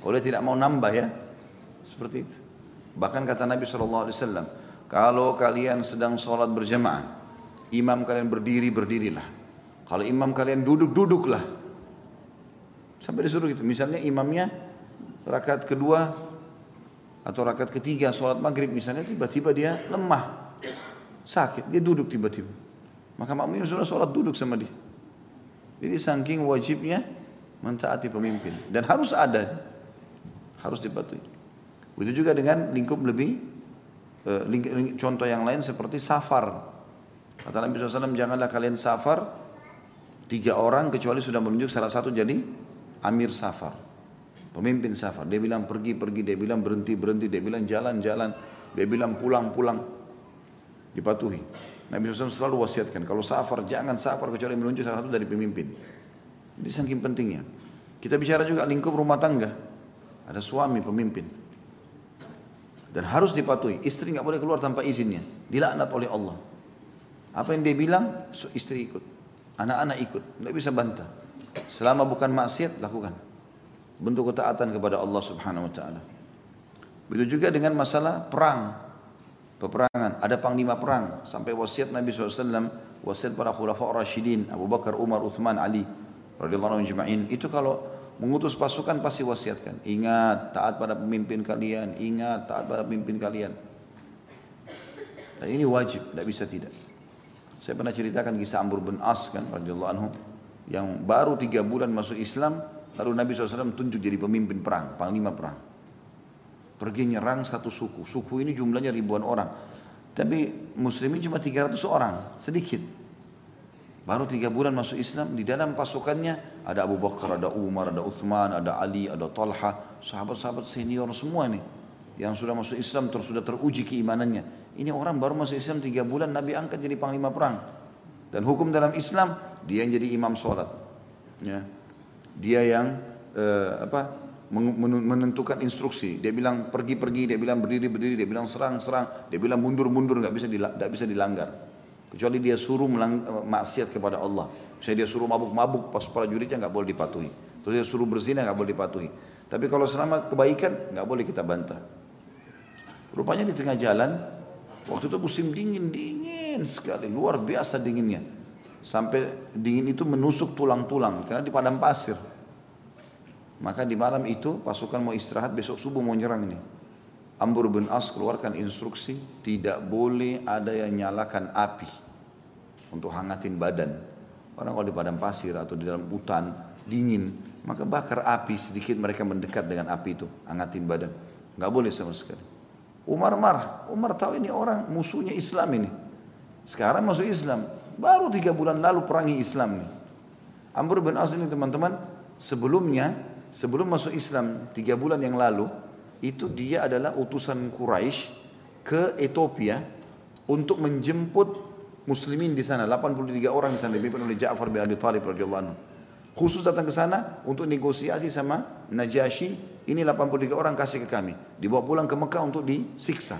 Speaker 1: Dia tidak mau nambah ya seperti itu. Bahkan kata Nabi SAW, kalau kalian sedang sholat berjamaah, imam kalian berdiri, berdirilah. Kalau imam kalian duduk, duduklah. Sampai disuruh gitu. Misalnya imamnya rakaat kedua atau rakaat ketiga sholat maghrib misalnya tiba-tiba dia lemah, sakit, dia duduk tiba-tiba. Maka makmumnya sudah sholat duduk sama dia. Jadi saking wajibnya mentaati pemimpin dan harus ada, harus dipatuhi. Begitu juga dengan lingkup lebih Eh, contoh yang lain seperti safar. Kata Nabi SAW, janganlah kalian safar tiga orang kecuali sudah menunjuk salah satu jadi amir safar. Pemimpin safar. Dia bilang pergi-pergi, dia bilang berhenti-berhenti, dia bilang jalan-jalan, dia bilang pulang-pulang. Dipatuhi. Nabi SAW selalu wasiatkan, kalau safar jangan safar kecuali menunjuk salah satu dari pemimpin. Ini saking pentingnya. Kita bicara juga lingkup rumah tangga. Ada suami pemimpin. Dan harus dipatuhi. Istri nggak boleh keluar tanpa izinnya. Dilaknat oleh Allah. Apa yang dia bilang, istri ikut. Anak-anak ikut. Nggak bisa bantah. Selama bukan maksiat, lakukan. Bentuk ketaatan kepada Allah subhanahu wa ta'ala. Begitu juga dengan masalah perang. Peperangan. Ada panglima perang. Sampai wasiat Nabi SAW. Wasiat para khulafa Rashidin. Abu Bakar, Umar, Uthman, Ali. radhiyallahu anhu Itu kalau mengutus pasukan pasti wasiatkan. Ingat taat pada pemimpin kalian, ingat taat pada pemimpin kalian. Dan ini wajib, tidak bisa tidak. Saya pernah ceritakan kisah Amr bin As kan, radhiyallahu anhu, yang baru tiga bulan masuk Islam, lalu Nabi SAW tunjuk jadi pemimpin perang, panglima perang. Pergi nyerang satu suku, suku ini jumlahnya ribuan orang. Tapi muslimin cuma 300 orang, sedikit. Baru tiga bulan masuk Islam, di dalam pasukannya ada Abu Bakar, ada Umar, ada Uthman, ada Ali, ada Talha, sahabat-sahabat senior semua nih. Yang sudah masuk Islam terus sudah teruji keimanannya. Ini orang baru masuk Islam tiga bulan, Nabi angkat jadi panglima perang. Dan hukum dalam Islam, dia yang jadi imam sholat. Ya. Dia yang uh, apa menentukan instruksi. Dia bilang pergi-pergi, dia bilang berdiri-berdiri, dia bilang serang-serang, dia bilang mundur-mundur, nggak bisa nggak bisa dilanggar. Kecuali dia suruh melang, maksiat kepada Allah. Misalnya dia suruh mabuk-mabuk pas para juridnya nggak boleh dipatuhi. Terus dia suruh berzina nggak boleh dipatuhi. Tapi kalau selama kebaikan nggak boleh kita bantah. Rupanya di tengah jalan waktu itu musim dingin dingin sekali luar biasa dinginnya sampai dingin itu menusuk tulang-tulang karena di padang pasir. Maka di malam itu pasukan mau istirahat besok subuh mau nyerang ini. Amr bin As keluarkan instruksi tidak boleh ada yang nyalakan api untuk hangatin badan. Orang kalau di padang pasir atau di dalam hutan dingin, maka bakar api sedikit mereka mendekat dengan api itu, hangatin badan. Nggak boleh sama sekali. Umar marah, Umar tahu ini orang musuhnya Islam ini. Sekarang masuk Islam, Baru tiga bulan lalu perangi Islam nih. Amr bin As ini teman-teman, sebelumnya, sebelum masuk Islam tiga bulan yang lalu, itu dia adalah utusan Quraisy ke Ethiopia untuk menjemput muslimin di sana. 83 orang di sana dipimpin oleh Ja'far bin Abi Thalib radhiyallahu anhu. Khusus datang ke sana untuk negosiasi sama Najasyi ini 83 orang kasih ke kami. Dibawa pulang ke Mekah untuk disiksa.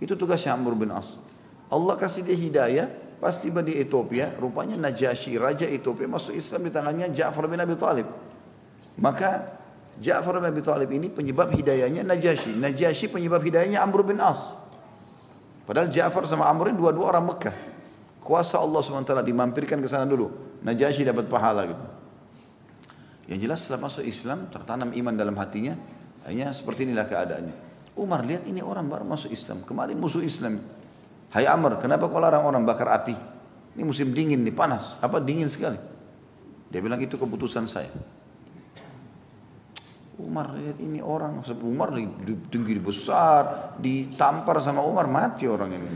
Speaker 1: Itu tugasnya Amr bin As. Allah kasih dia hidayah pas tiba di Ethiopia rupanya Najasyi raja Ethiopia masuk Islam di tangannya Ja'far bin Abi Thalib maka Ja'far bin Abi Thalib ini penyebab hidayahnya Najasyi Najasyi penyebab hidayahnya Amr bin As Padahal Ja'far sama Amr ini dua-dua orang Mekah. Kuasa Allah SWT dimampirkan ke sana dulu. Najasyi dapat pahala gitu. Yang jelas setelah masuk Islam tertanam iman dalam hatinya. Hanya seperti inilah keadaannya. Umar lihat ini orang baru masuk Islam. Kemarin musuh Islam. Hai Amr, kenapa kau larang orang bakar api? Ini musim dingin nih, panas. Apa dingin sekali? Dia bilang itu keputusan saya. Umar lihat ini orang, Umar tinggi besar, ditampar sama Umar mati orang ini.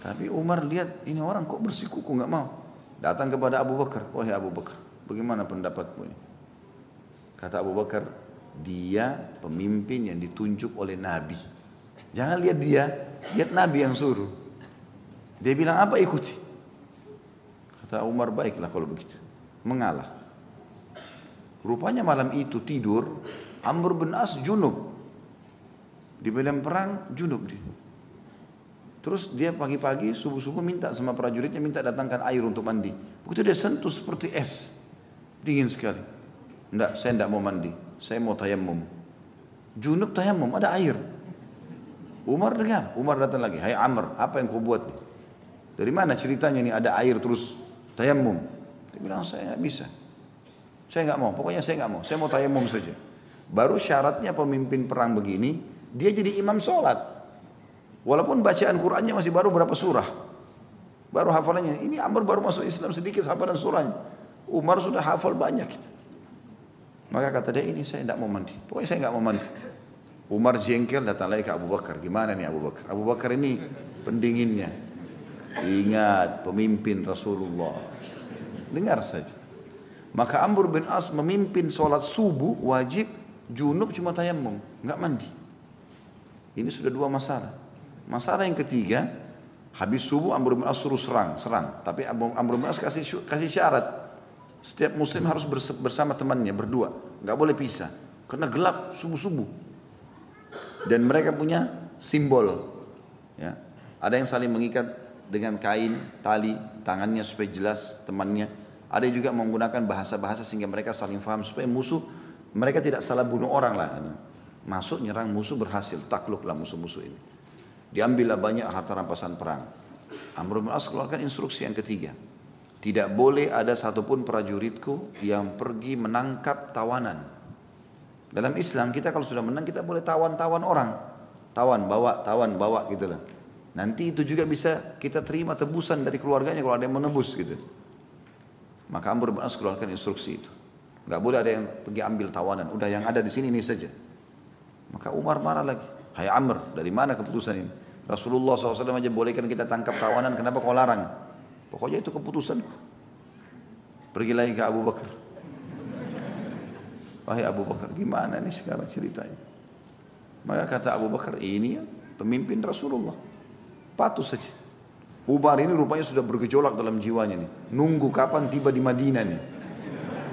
Speaker 1: Tapi Umar lihat ini orang kok bersikuku nggak mau. Datang kepada Abu Bakar, wahai Abu Bakar, bagaimana pendapatmu ini? Kata Abu Bakar, dia pemimpin yang ditunjuk oleh Nabi. Jangan lihat dia, lihat Nabi yang suruh. Dia bilang apa ikuti. Kata Umar baiklah kalau begitu. Mengalah. Rupanya malam itu tidur Amr bin As junub. Di medan perang junub dia. Terus dia pagi-pagi subuh-subuh minta sama prajuritnya minta datangkan air untuk mandi. Begitu dia sentuh seperti es. Dingin sekali. Enggak, saya enggak mau mandi. Saya mau tayamum. Junub tayamum, ada air. Umar dengar, Umar datang lagi. Hai Amr, apa yang kau buat? Dari mana ceritanya ini ada air terus tayamum? Dia bilang saya nggak bisa. Saya nggak mau, pokoknya saya nggak mau. Saya mau tayamum saja. Baru syaratnya pemimpin perang begini, dia jadi imam sholat. Walaupun bacaan Qurannya masih baru berapa surah. Baru hafalannya. Ini Amr baru masuk Islam sedikit hafalan surahnya. Umar sudah hafal banyak. Maka kata dia ini saya tidak mau mandi. Pokoknya saya nggak mau mandi. Umar jengkel datang lagi ke Abu Bakar. Gimana nih Abu Bakar? Abu Bakar ini pendinginnya. Ingat pemimpin Rasulullah. Dengar saja. Maka Amr bin As memimpin sholat subuh wajib junub cuma tayamum, nggak mandi. Ini sudah dua masalah. Masalah yang ketiga, habis subuh Amr bin As suruh serang, serang. Tapi Amr bin As kasih kasih syarat, setiap muslim harus bersama temannya berdua, nggak boleh pisah, karena gelap subuh subuh. Dan mereka punya simbol, ya. Ada yang saling mengikat dengan kain, tali, tangannya supaya jelas temannya ada juga menggunakan bahasa-bahasa sehingga mereka saling faham supaya musuh mereka tidak salah bunuh orang lah. Masuk nyerang musuh berhasil, takluklah musuh-musuh ini. Diambillah banyak harta rampasan perang. Amr bin As keluarkan instruksi yang ketiga. Tidak boleh ada satupun prajuritku yang pergi menangkap tawanan. Dalam Islam kita kalau sudah menang kita boleh tawan-tawan orang. Tawan bawa, tawan bawa gitu lah. Nanti itu juga bisa kita terima tebusan dari keluarganya kalau ada yang menebus gitu. Maka Amr bin As keluarkan instruksi itu. Gak boleh ada yang pergi ambil tawanan. Udah yang ada di sini ini saja. Maka Umar marah lagi. Hai Amr, dari mana keputusan ini? Rasulullah SAW aja bolehkan kita tangkap tawanan, kenapa kau larang? Pokoknya itu keputusanku. Pergi lagi ke Abu Bakar. Wahai Abu Bakar, gimana nih sekarang ceritanya? Maka kata Abu Bakar, ini ya pemimpin Rasulullah. Patuh saja. Umar ini rupanya sudah bergejolak dalam jiwanya nih. Nunggu kapan tiba di Madinah nih.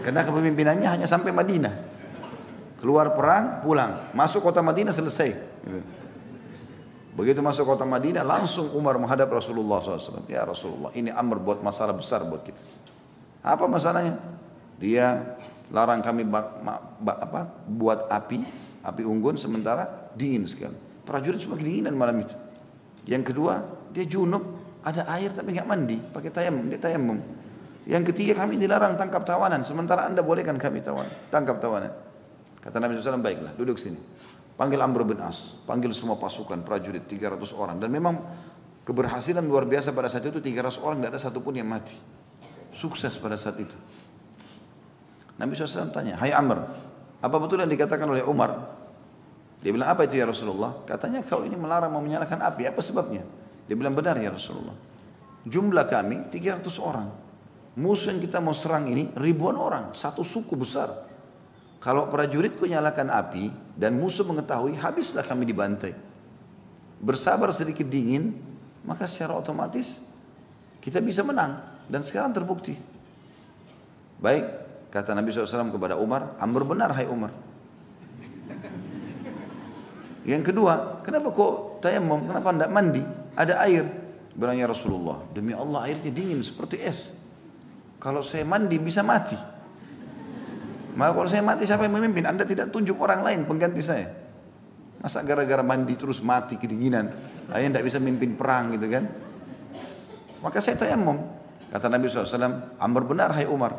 Speaker 1: Karena kepemimpinannya hanya sampai Madinah. Keluar perang, pulang. Masuk kota Madinah, selesai. Begitu masuk kota Madinah, langsung Umar menghadap Rasulullah SAW. Ya Rasulullah, ini Amr buat masalah besar buat kita. Apa masalahnya? Dia larang kami bak, bak, apa, buat api, api unggun sementara dingin sekali. Prajurit cuma kedinginan malam itu. Yang kedua, dia junub, ada air tapi nggak mandi, pakai tayamum, dia tayamum. Yang ketiga kami dilarang tangkap tawanan, sementara anda bolehkan kami tawan, tangkap tawanan. Kata Nabi SAW, baiklah duduk sini. Panggil Amr bin As, panggil semua pasukan, prajurit 300 orang. Dan memang keberhasilan luar biasa pada saat itu 300 orang tidak ada satupun yang mati. Sukses pada saat itu. Nabi SAW tanya, Hai Amr, apa betul yang dikatakan oleh Umar? Dia bilang, apa itu ya Rasulullah? Katanya kau ini melarang mau menyalakan api, apa sebabnya? Dia bilang benar ya Rasulullah. Jumlah kami 300 orang. Musuh yang kita mau serang ini ribuan orang, satu suku besar. Kalau prajuritku nyalakan api dan musuh mengetahui, habislah kami dibantai. Bersabar sedikit dingin, maka secara otomatis kita bisa menang. Dan sekarang terbukti. Baik, kata Nabi SAW kepada Umar, Amr benar hai Umar. Yang kedua, kenapa kok tayamum? Kenapa tidak mandi? Ada air. Bilangnya Rasulullah, demi Allah airnya dingin seperti es. Kalau saya mandi bisa mati. Maka kalau saya mati siapa yang memimpin? Anda tidak tunjuk orang lain pengganti saya. Masa gara-gara mandi terus mati kedinginan. Saya tidak bisa memimpin perang gitu kan. Maka saya tayamum. Kata Nabi SAW, Amr benar hai Umar.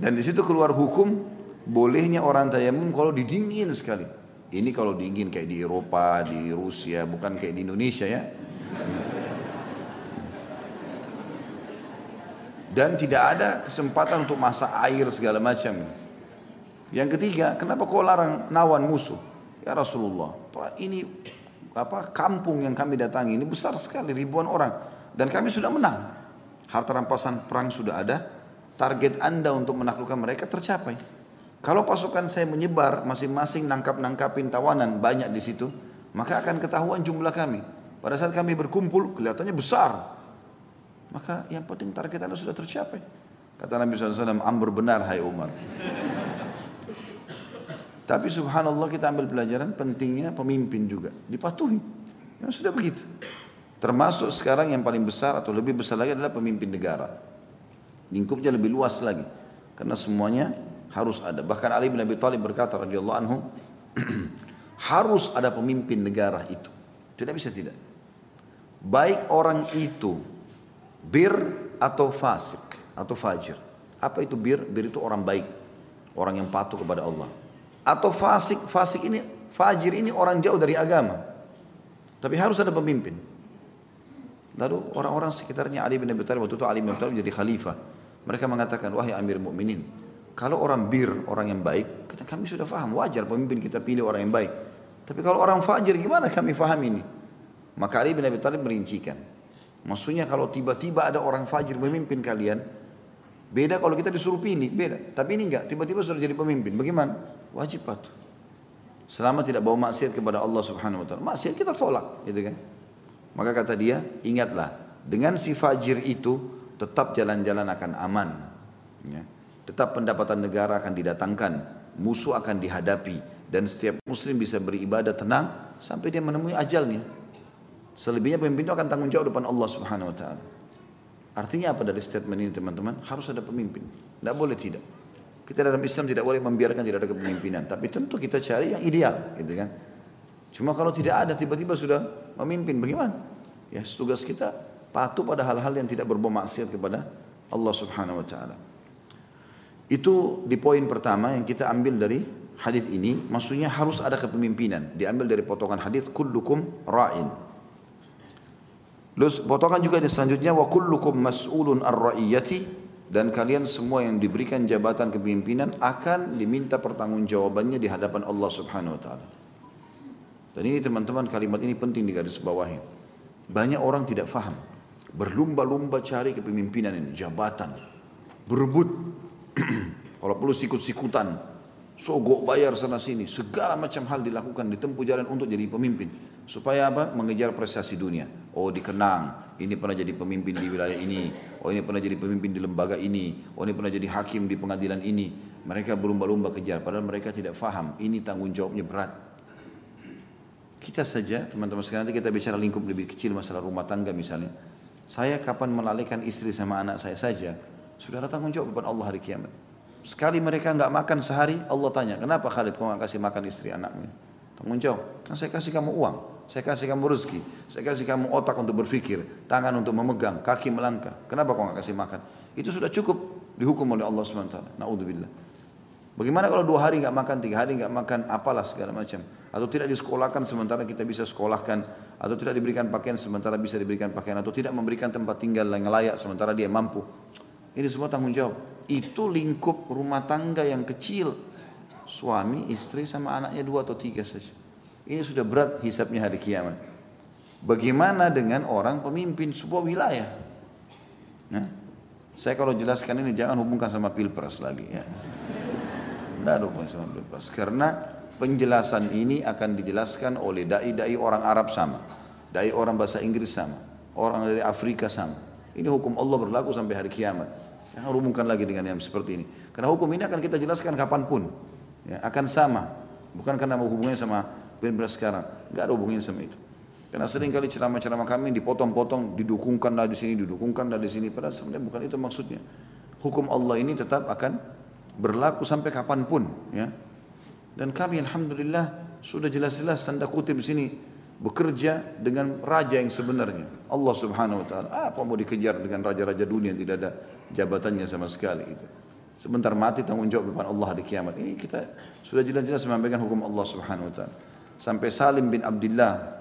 Speaker 1: Dan di situ keluar hukum bolehnya orang tayamum kalau didingin sekali. Ini kalau dingin kayak di Eropa, di Rusia, bukan kayak di Indonesia ya. dan tidak ada kesempatan untuk masak air segala macam. Yang ketiga, kenapa kau larang nawan musuh? Ya Rasulullah, ini apa kampung yang kami datangi ini besar sekali ribuan orang dan kami sudah menang. Harta rampasan perang sudah ada, target Anda untuk menaklukkan mereka tercapai. Kalau pasukan saya menyebar masing-masing nangkap-nangkapin tawanan banyak di situ, maka akan ketahuan jumlah kami. Pada saat kami berkumpul kelihatannya besar, maka yang penting target Anda sudah tercapai. Kata Nabi SAW, Amr benar hai Umar. Tapi subhanallah kita ambil pelajaran pentingnya pemimpin juga. Dipatuhi. Ya sudah begitu. Termasuk sekarang yang paling besar atau lebih besar lagi adalah pemimpin negara. Lingkupnya lebih luas lagi. Karena semuanya harus ada. Bahkan Ali bin Abi Thalib berkata radhiyallahu anhu, [CLEARS THROAT] harus ada pemimpin negara itu. Tidak bisa tidak. Baik orang itu Bir atau fasik atau fajir. Apa itu bir? Bir itu orang baik. Orang yang patuh kepada Allah. Atau fasik, fasik ini, fajir ini orang jauh dari agama. Tapi harus ada pemimpin. Lalu orang-orang sekitarnya Ali bin Abi Thalib waktu itu Ali bin Abi Thalib jadi khalifah. Mereka mengatakan, wahai Amir Mukminin, kalau orang bir, orang yang baik, kita kami sudah faham, wajar pemimpin kita pilih orang yang baik. Tapi kalau orang fajir, gimana kami faham ini? Maka Ali bin Abi Thalib merincikan. Maksudnya kalau tiba-tiba ada orang fajir memimpin kalian, beda kalau kita disuruh pilih, beda. Tapi ini enggak, tiba-tiba sudah jadi pemimpin. Bagaimana? Wajib patuh. Selama tidak bawa maksiat kepada Allah Subhanahu wa taala. Maksiat kita tolak, gitu kan? Maka kata dia, ingatlah, dengan si fajir itu tetap jalan-jalan akan aman. Ya. Tetap pendapatan negara akan didatangkan, musuh akan dihadapi dan setiap muslim bisa beribadah tenang sampai dia menemui ajalnya. Selebihnya pemimpin itu akan tanggung jawab depan Allah Subhanahu wa taala. Artinya apa dari statement ini teman-teman? Harus ada pemimpin. Tidak boleh tidak. Kita dalam Islam tidak boleh membiarkan tidak ada kepemimpinan. Tapi tentu kita cari yang ideal, gitu kan? Cuma kalau tidak ada tiba-tiba sudah memimpin, bagaimana? Ya tugas kita patuh pada hal-hal yang tidak berbau maksiat kepada Allah Subhanahu wa taala. Itu di poin pertama yang kita ambil dari hadis ini, maksudnya harus ada kepemimpinan. Diambil dari potongan hadis kullukum ra'in. Terus potongan juga di selanjutnya wa kullukum mas'ulun ar-ra'iyati dan kalian semua yang diberikan jabatan kepemimpinan akan diminta pertanggungjawabannya di hadapan Allah Subhanahu wa taala. Dan ini teman-teman kalimat ini penting di garis bawahnya. Banyak orang tidak faham. Berlumba-lumba cari kepemimpinan ini, jabatan. Berebut. [CLEARS THROAT] Kalau perlu sikut-sikutan. Sogok bayar sana sini. Segala macam hal dilakukan, ditempuh jalan untuk jadi pemimpin. Supaya apa? Mengejar prestasi dunia. Oh dikenang, ini pernah jadi pemimpin di wilayah ini. Oh ini pernah jadi pemimpin di lembaga ini. Oh ini pernah jadi hakim di pengadilan ini. Mereka berlumba-lumba kejar, padahal mereka tidak faham. Ini tanggung jawabnya berat. Kita saja, teman-teman sekalian, nanti kita bicara lingkup lebih kecil masalah rumah tangga misalnya. Saya kapan melalaikan istri sama anak saya saja, sudah ada tanggung jawab Allah hari kiamat. Sekali mereka nggak makan sehari, Allah tanya, kenapa Khalid kau nggak kasih makan istri anakmu? Tanggung jawab, kan saya kasih kamu uang. Saya kasih kamu rezeki, saya kasih kamu otak untuk berpikir, tangan untuk memegang, kaki melangkah. Kenapa kau nggak kasih makan? Itu sudah cukup dihukum oleh Allah SWT. Naudzubillah. Bagaimana kalau dua hari nggak makan, tiga hari nggak makan, apalah segala macam. Atau tidak disekolahkan sementara kita bisa sekolahkan. Atau tidak diberikan pakaian sementara bisa diberikan pakaian. Atau tidak memberikan tempat tinggal yang layak sementara dia mampu. Ini semua tanggung jawab. Itu lingkup rumah tangga yang kecil. Suami, istri sama anaknya dua atau tiga saja. Ini sudah berat hisapnya hari kiamat. Bagaimana dengan orang pemimpin sebuah wilayah? Nah, saya kalau jelaskan ini jangan hubungkan sama pilpres lagi ya. Tidak ada hubungan sama pilpres. Karena penjelasan ini akan dijelaskan oleh dai-dai orang Arab sama. Dai orang bahasa Inggris sama. Orang dari Afrika sama. Ini hukum Allah berlaku sampai hari kiamat. Jangan hubungkan lagi dengan yang seperti ini. Karena hukum ini akan kita jelaskan kapan pun. Ya, akan sama. Bukan karena hubungannya sama pilpres sekarang. Tidak ada hubungannya sama itu. Karena sering kali ceramah-ceramah kami dipotong-potong, didukungkan di sini, didukungkan di sini. Padahal sebenarnya bukan itu maksudnya. Hukum Allah ini tetap akan berlaku sampai kapan pun. Ya. Dan kami Alhamdulillah sudah jelas-jelas tanda kutip di sini bekerja dengan raja yang sebenarnya. Allah subhanahu wa ta'ala. Apa mau dikejar dengan raja-raja dunia yang tidak ada jabatannya sama sekali. Itu. Sebentar mati tanggung jawab depan Allah di kiamat. Ini kita sudah jelas-jelas menyampaikan hukum Allah subhanahu wa ta'ala. Sampai Salim bin Abdullah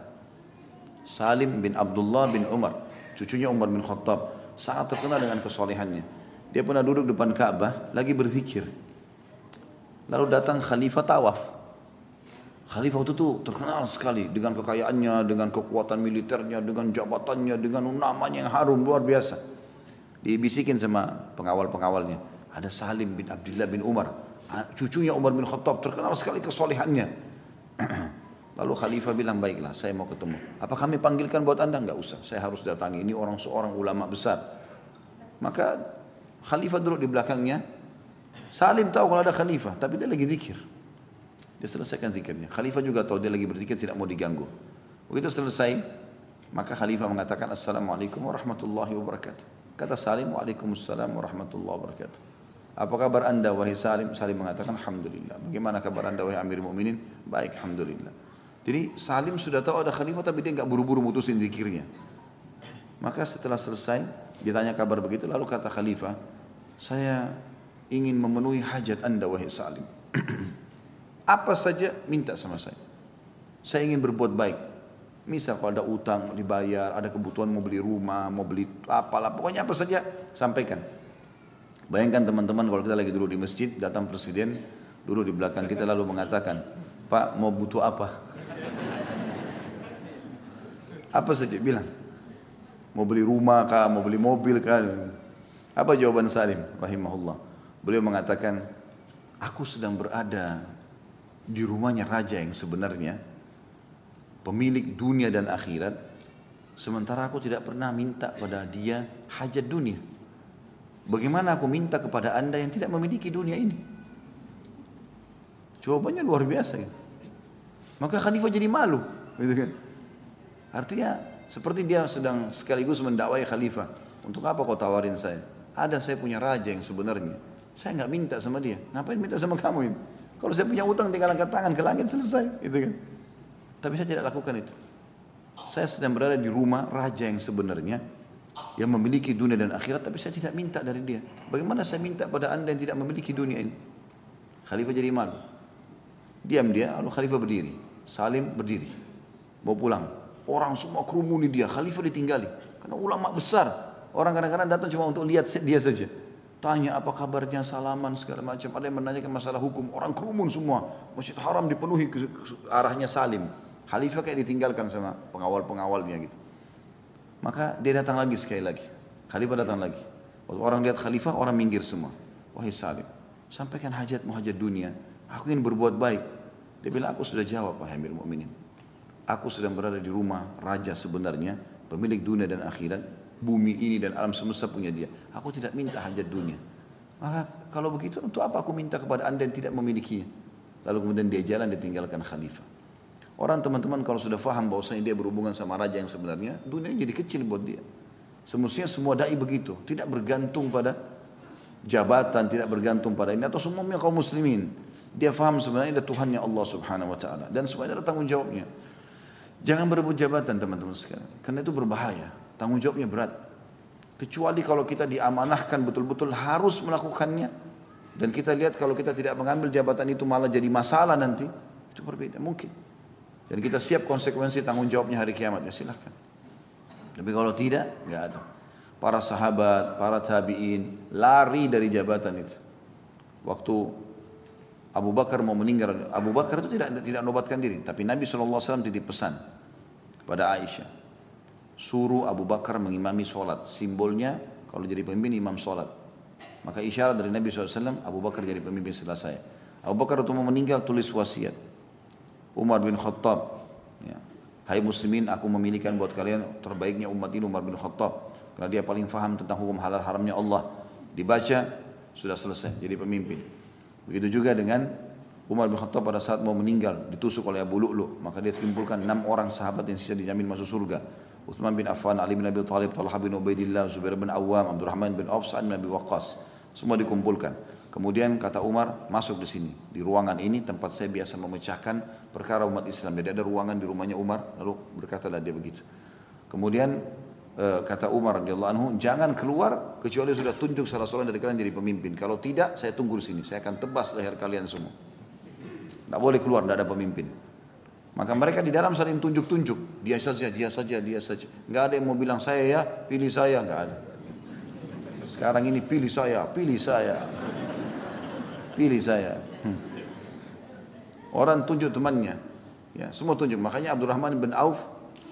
Speaker 1: Salim bin Abdullah bin Umar, cucunya Umar bin Khattab, sangat terkenal dengan kesolehannya. Dia pernah duduk depan Ka'bah, lagi berzikir. Lalu datang Khalifah Tawaf. Khalifah itu tuh terkenal sekali dengan kekayaannya, dengan kekuatan militernya, dengan jabatannya, dengan namanya yang harum luar biasa. Dibisikin sama pengawal-pengawalnya. Ada Salim bin Abdullah bin Umar, cucunya Umar bin Khattab terkenal sekali kesolehannya. [CLEARS THROAT] Lalu khalifah bilang, baiklah saya mau ketemu. Apa kami panggilkan buat anda? Enggak usah, saya harus datangi. Ini orang seorang ulama besar. Maka khalifah duduk di belakangnya. Salim tahu kalau ada khalifah, tapi dia lagi zikir. Dia selesaikan zikirnya. Khalifah juga tahu dia lagi berzikir, tidak mau diganggu. Begitu selesai, maka khalifah mengatakan, Assalamualaikum warahmatullahi wabarakatuh. Kata Salim, Waalaikumsalam warahmatullahi wabarakatuh. Apa kabar anda wahai Salim? Salim mengatakan, Alhamdulillah. Bagaimana kabar anda wahai Amir Mu'minin? Baik, Alhamdulillah. Jadi Salim sudah tahu ada khalifah tapi dia nggak buru-buru mutusin zikirnya. Maka setelah selesai ditanya kabar begitu lalu kata khalifah, saya ingin memenuhi hajat anda wahai Salim. [CLEARS THROAT] Apa saja minta sama saya. Saya ingin berbuat baik. Misal kalau ada utang dibayar, ada kebutuhan mau beli rumah, mau beli apalah, pokoknya apa saja sampaikan. Bayangkan teman-teman kalau kita lagi duduk di masjid, datang presiden, duduk di belakang kita lalu mengatakan, Pak mau butuh apa? Apa saja bilang. Mau beli rumah kah, mau beli mobil kah. Apa jawaban Salim rahimahullah? Beliau mengatakan, aku sedang berada di rumahnya raja yang sebenarnya pemilik dunia dan akhirat sementara aku tidak pernah minta pada dia hajat dunia bagaimana aku minta kepada anda yang tidak memiliki dunia ini jawabannya luar biasa ya. maka khalifah jadi malu gitu kan Artinya seperti dia sedang sekaligus mendakwai khalifah. Untuk apa kau tawarin saya? Ada saya punya raja yang sebenarnya. Saya nggak minta sama dia. Ngapain minta sama kamu ini? Kalau saya punya utang tinggal angkat tangan ke langit selesai, gitu kan? Tapi saya tidak lakukan itu. Saya sedang berada di rumah raja yang sebenarnya yang memiliki dunia dan akhirat tapi saya tidak minta dari dia. Bagaimana saya minta pada anda yang tidak memiliki dunia ini? Khalifah jadi malu. Diam dia, lalu Khalifah berdiri. Salim berdiri. Mau pulang. Orang semua kerumuni dia, khalifah ditinggali. Karena ulama besar. Orang kadang-kadang datang cuma untuk lihat dia saja. Tanya apa kabarnya, salaman segala macam. Ada yang menanyakan masalah hukum. Orang kerumun semua. Masjid Haram dipenuhi ke arahnya Salim. Khalifah kayak ditinggalkan sama pengawal-pengawalnya gitu. Maka dia datang lagi sekali lagi. Khalifah datang lagi. Waktu orang lihat khalifah, orang minggir semua. Wahai Salim, sampaikan hajatmu hajat dunia. Aku ingin berbuat baik. Dia bilang, aku sudah jawab, wahai Amir Mu'minin. Aku sedang berada di rumah raja sebenarnya, pemilik dunia dan akhirat, bumi ini dan alam semesta punya dia. Aku tidak minta hajat dunia. Maka kalau begitu untuk apa aku minta kepada anda yang tidak memilikinya? Lalu kemudian dia jalan ditinggalkan khalifah. Orang teman-teman kalau sudah faham bahwasanya dia berhubungan sama raja yang sebenarnya, dunia jadi kecil buat dia. Semestinya semua dai begitu, tidak bergantung pada jabatan, tidak bergantung pada ini atau semuanya kaum muslimin. Dia faham sebenarnya ada Tuhannya Allah Subhanahu wa taala dan semuanya ada tanggung jawabnya. Jangan berebut jabatan teman-teman sekalian. Karena itu berbahaya. Tanggung jawabnya berat. Kecuali kalau kita diamanahkan betul-betul harus melakukannya. Dan kita lihat kalau kita tidak mengambil jabatan itu malah jadi masalah nanti. Itu berbeda. Mungkin. Dan kita siap konsekuensi tanggung jawabnya hari kiamat. Ya silahkan. Tapi kalau tidak, nggak ada. Para sahabat, para tabi'in lari dari jabatan itu. Waktu Abu Bakar mau meninggal. Abu Bakar itu tidak tidak nobatkan diri, tapi Nabi SAW titip pesan pada Aisyah. Suruh Abu Bakar mengimami sholat. Simbolnya kalau jadi pemimpin imam sholat. Maka isyarat dari Nabi SAW, Abu Bakar jadi pemimpin setelah saya. Abu Bakar waktu mau meninggal tulis wasiat. Umar bin Khattab. Ya. Hai muslimin, aku memilihkan buat kalian terbaiknya umat ini Umar bin Khattab. Karena dia paling faham tentang hukum halal haramnya Allah. Dibaca, sudah selesai, jadi pemimpin. Begitu juga dengan Umar bin Khattab pada saat mau meninggal, ditusuk oleh Abu Lu'lu. Maka dia kumpulkan enam orang sahabat yang sisa dijamin masuk surga. Uthman bin Affan, Ali bin Abi Thalib, Talha bin Ubaidillah, Zubair bin Awam, Abdurrahman bin Auf, Sa'ad bin Abi Waqqas. Semua dikumpulkan. Kemudian kata Umar, masuk di sini. Di ruangan ini tempat saya biasa memecahkan perkara umat Islam. Jadi ada ruangan di rumahnya Umar, lalu berkatalah dia begitu. Kemudian eh, kata Umar radhiyallahu anhu, jangan keluar kecuali sudah tunjuk salah seorang dari kalian jadi pemimpin. Kalau tidak, saya tunggu di sini. Saya akan tebas leher kalian semua. Tidak boleh keluar, tidak ada pemimpin. Maka mereka di dalam saling tunjuk-tunjuk. Dia saja, dia saja, dia saja. Enggak ada yang mau bilang saya ya, pilih saya, enggak ada. Sekarang ini pilih saya, pilih saya. Pilih saya. Hmm. Orang tunjuk temannya. Ya, semua tunjuk. Makanya Abdurrahman bin Auf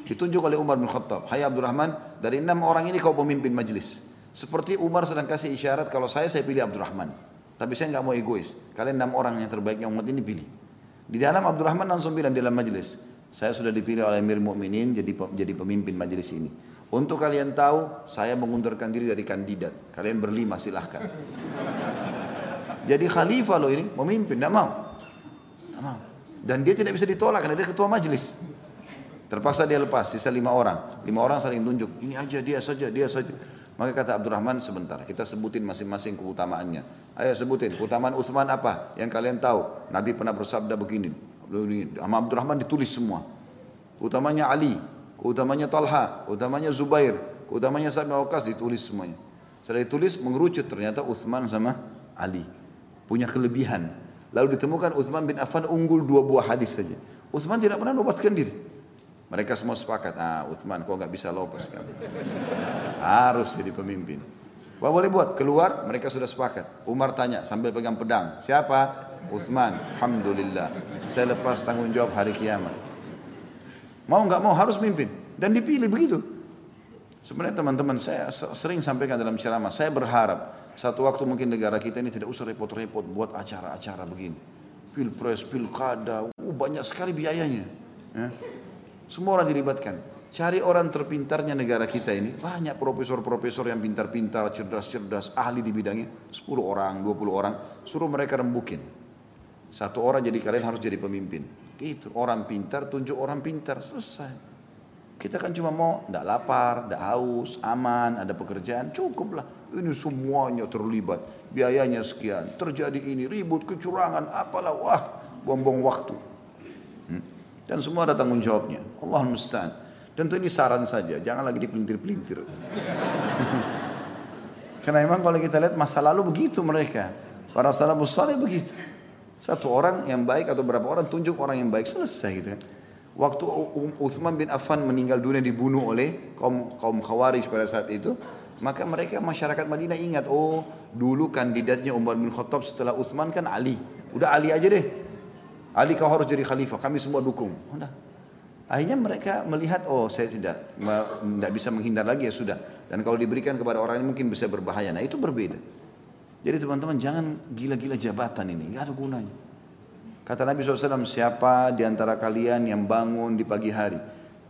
Speaker 1: ditunjuk oleh Umar bin Khattab. Hai Abdurrahman, dari enam orang ini kau pemimpin majlis. Seperti Umar sedang kasih isyarat kalau saya saya pilih Abdurrahman. Tapi saya nggak mau egois. Kalian enam orang yang terbaiknya umat ini pilih. Di dalam Abdurrahman langsung bilang di dalam majelis, saya sudah dipilih oleh Amir Mukminin jadi jadi pemimpin majelis ini. Untuk kalian tahu, saya mengundurkan diri dari kandidat. Kalian berlima silahkan. Jadi khalifah loh ini, memimpin, tidak mau. Tidak mau. Dan dia tidak bisa ditolak karena dia ketua majelis. Terpaksa dia lepas, sisa lima orang. Lima orang saling tunjuk, ini aja dia saja, dia saja. Maka kata Abdurrahman sebentar, kita sebutin masing-masing keutamaannya. Ayo sebutin, keutamaan Uthman apa yang kalian tahu? Nabi pernah bersabda begini. Sama Abdurrahman ditulis semua. Keutamanya Ali, keutamanya Talha, keutamanya Zubair, keutamanya Sa'ad bin ditulis semuanya. Setelah ditulis mengerucut ternyata Uthman sama Ali punya kelebihan. Lalu ditemukan Uthman bin Affan unggul dua buah hadis saja. Uthman tidak pernah obatkan diri. Mereka semua sepakat, ah Uthman kok nggak bisa lopas kan? Harus jadi pemimpin. Apa boleh buat? Keluar, mereka sudah sepakat. Umar tanya sambil pegang pedang, siapa? Uthman. Alhamdulillah. Saya lepas tanggung jawab hari kiamat. Mau nggak mau harus mimpin dan dipilih begitu. Sebenarnya teman-teman saya sering sampaikan dalam ceramah, saya berharap satu waktu mungkin negara kita ini tidak usah repot-repot buat acara-acara begini. Pilpres, pilkada, uh, banyak sekali biayanya. Ya. Semua orang dilibatkan. Cari orang terpintarnya negara kita ini. Banyak profesor-profesor yang pintar-pintar, cerdas-cerdas, ahli di bidangnya. 10 orang, 20 orang. Suruh mereka rembukin. Satu orang jadi kalian harus jadi pemimpin. Gitu. Orang pintar, tunjuk orang pintar. Selesai. Kita kan cuma mau tidak lapar, tidak haus, aman, ada pekerjaan, cukuplah. Ini semuanya terlibat, biayanya sekian, terjadi ini, ribut, kecurangan, apalah, wah, buang-buang waktu. Dan semua ada tanggung jawabnya. Allah musta'an. Tentu ini saran saja, jangan lagi dipelintir-pelintir. [LAUGHS] Karena memang kalau kita lihat masa lalu begitu mereka. Para salafus saleh begitu. Satu orang yang baik atau berapa orang tunjuk orang yang baik selesai gitu kan. Waktu Uthman bin Affan meninggal dunia dibunuh oleh kaum kaum Khawarij pada saat itu, maka mereka masyarakat Madinah ingat, oh dulu kandidatnya Umar bin Khattab setelah Uthman kan Ali. Udah Ali aja deh. Ali kau harus jadi khalifah, kami semua dukung. Udah. Akhirnya mereka melihat, oh saya tidak tidak bisa menghindar lagi ya sudah. Dan kalau diberikan kepada orang ini mungkin bisa berbahaya. Nah itu berbeda. Jadi teman-teman jangan gila-gila jabatan ini, nggak ada gunanya. Kata Nabi SAW, siapa di antara kalian yang bangun di pagi hari,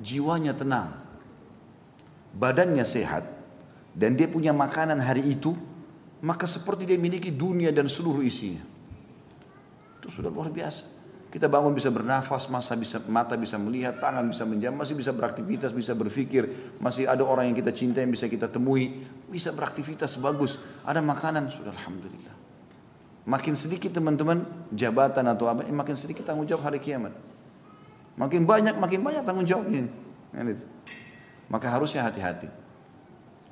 Speaker 1: jiwanya tenang, badannya sehat, dan dia punya makanan hari itu, maka seperti dia miliki dunia dan seluruh isinya. Itu sudah luar biasa. Kita bangun bisa bernafas, masa bisa, mata bisa melihat, tangan bisa menjam, masih bisa beraktivitas, bisa berpikir, masih ada orang yang kita cinta yang bisa kita temui, bisa beraktivitas bagus, ada makanan, sudah Alhamdulillah. Makin sedikit teman-teman jabatan atau apa, makin sedikit tanggung jawab hari kiamat. Makin banyak, makin banyak tanggung jawabnya. Maka harusnya hati-hati.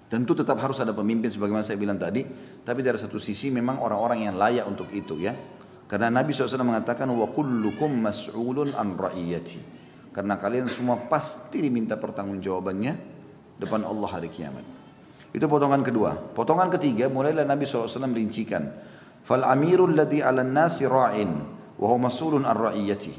Speaker 1: Tentu tetap harus ada pemimpin sebagaimana saya bilang tadi, tapi dari satu sisi memang orang-orang yang layak untuk itu ya. Karena Nabi SAW mengatakan wa kullukum mas'ulun an ra'iyati. Karena kalian semua pasti diminta pertanggungjawabannya depan Allah hari kiamat. Itu potongan kedua. Potongan ketiga mulailah Nabi SAW merincikan. Fal amirul ladhi ala nasi ra'in wa huwa mas'ulun an ra'iyati.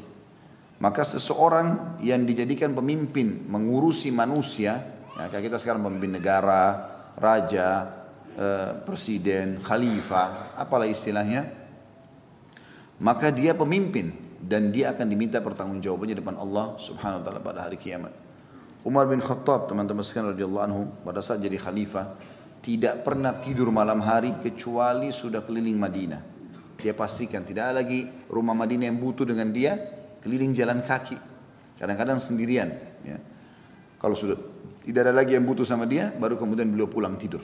Speaker 1: Maka seseorang yang dijadikan pemimpin mengurusi manusia Ya, kayak kita sekarang memimpin negara, raja, eh, presiden, khalifah, apalah istilahnya. Maka dia pemimpin dan dia akan diminta pertanggungjawabannya depan Allah Subhanahu wa taala pada hari kiamat. Umar bin Khattab teman-teman sekalian radhiyallahu anhu pada saat jadi khalifah tidak pernah tidur malam hari kecuali sudah keliling Madinah. Dia pastikan tidak ada lagi rumah Madinah yang butuh dengan dia keliling jalan kaki. Kadang-kadang sendirian. Ya. Kalau sudah tidak ada lagi yang butuh sama dia, baru kemudian beliau pulang tidur.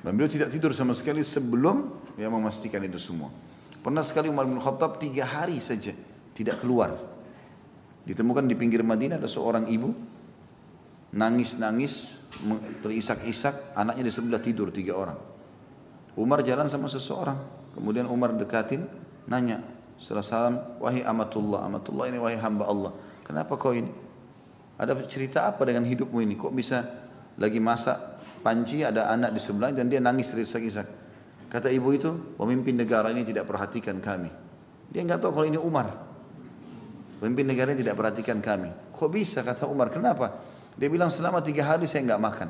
Speaker 1: Dan beliau tidak tidur sama sekali sebelum ya memastikan itu semua. Pernah sekali Umar bin Khattab tiga hari saja tidak keluar. Ditemukan di pinggir Madinah ada seorang ibu nangis-nangis terisak-isak, anaknya di sebelah tidur tiga orang. Umar jalan sama seseorang, kemudian Umar dekatin, nanya, setelah salam, wahai amatullah, amatullah ini wahai hamba Allah, kenapa kau ini? Ada cerita apa dengan hidupmu ini? Kok bisa lagi masak panci, ada anak di sebelah dan dia nangis terisak-isak. Kata ibu itu, pemimpin negara ini tidak perhatikan kami. Dia nggak tahu kalau ini Umar. Pemimpin negara ini tidak perhatikan kami. Kok bisa kata Umar? Kenapa? Dia bilang selama tiga hari saya nggak makan.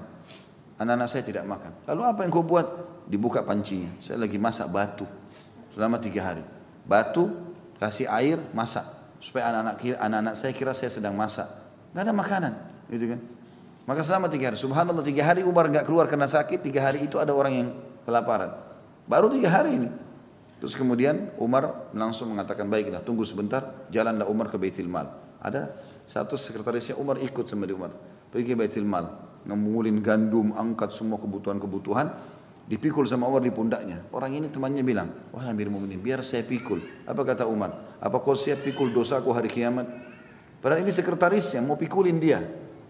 Speaker 1: Anak-anak saya tidak makan. Lalu apa yang kau buat? Dibuka pancinya. Saya lagi masak batu selama tiga hari. Batu kasih air masak supaya anak-anak anak-anak saya kira saya sedang masak. Nggak ada makanan, gitu kan? Maka selama tiga hari, subhanallah tiga hari Umar nggak keluar karena sakit, tiga hari itu ada orang yang kelaparan. Baru tiga hari ini. Terus kemudian Umar langsung mengatakan baiklah tunggu sebentar, jalanlah Umar ke Baitul Mal. Ada satu sekretarisnya Umar ikut sama di Umar pergi ke Baitul Mal, ngumulin gandum, angkat semua kebutuhan-kebutuhan, dipikul sama Umar di pundaknya. Orang ini temannya bilang, wah Amir Mu'minin, biar saya pikul. Apa kata Umar? Apa kau siap pikul dosaku hari kiamat? Padahal ini sekretarisnya, mau pikulin dia.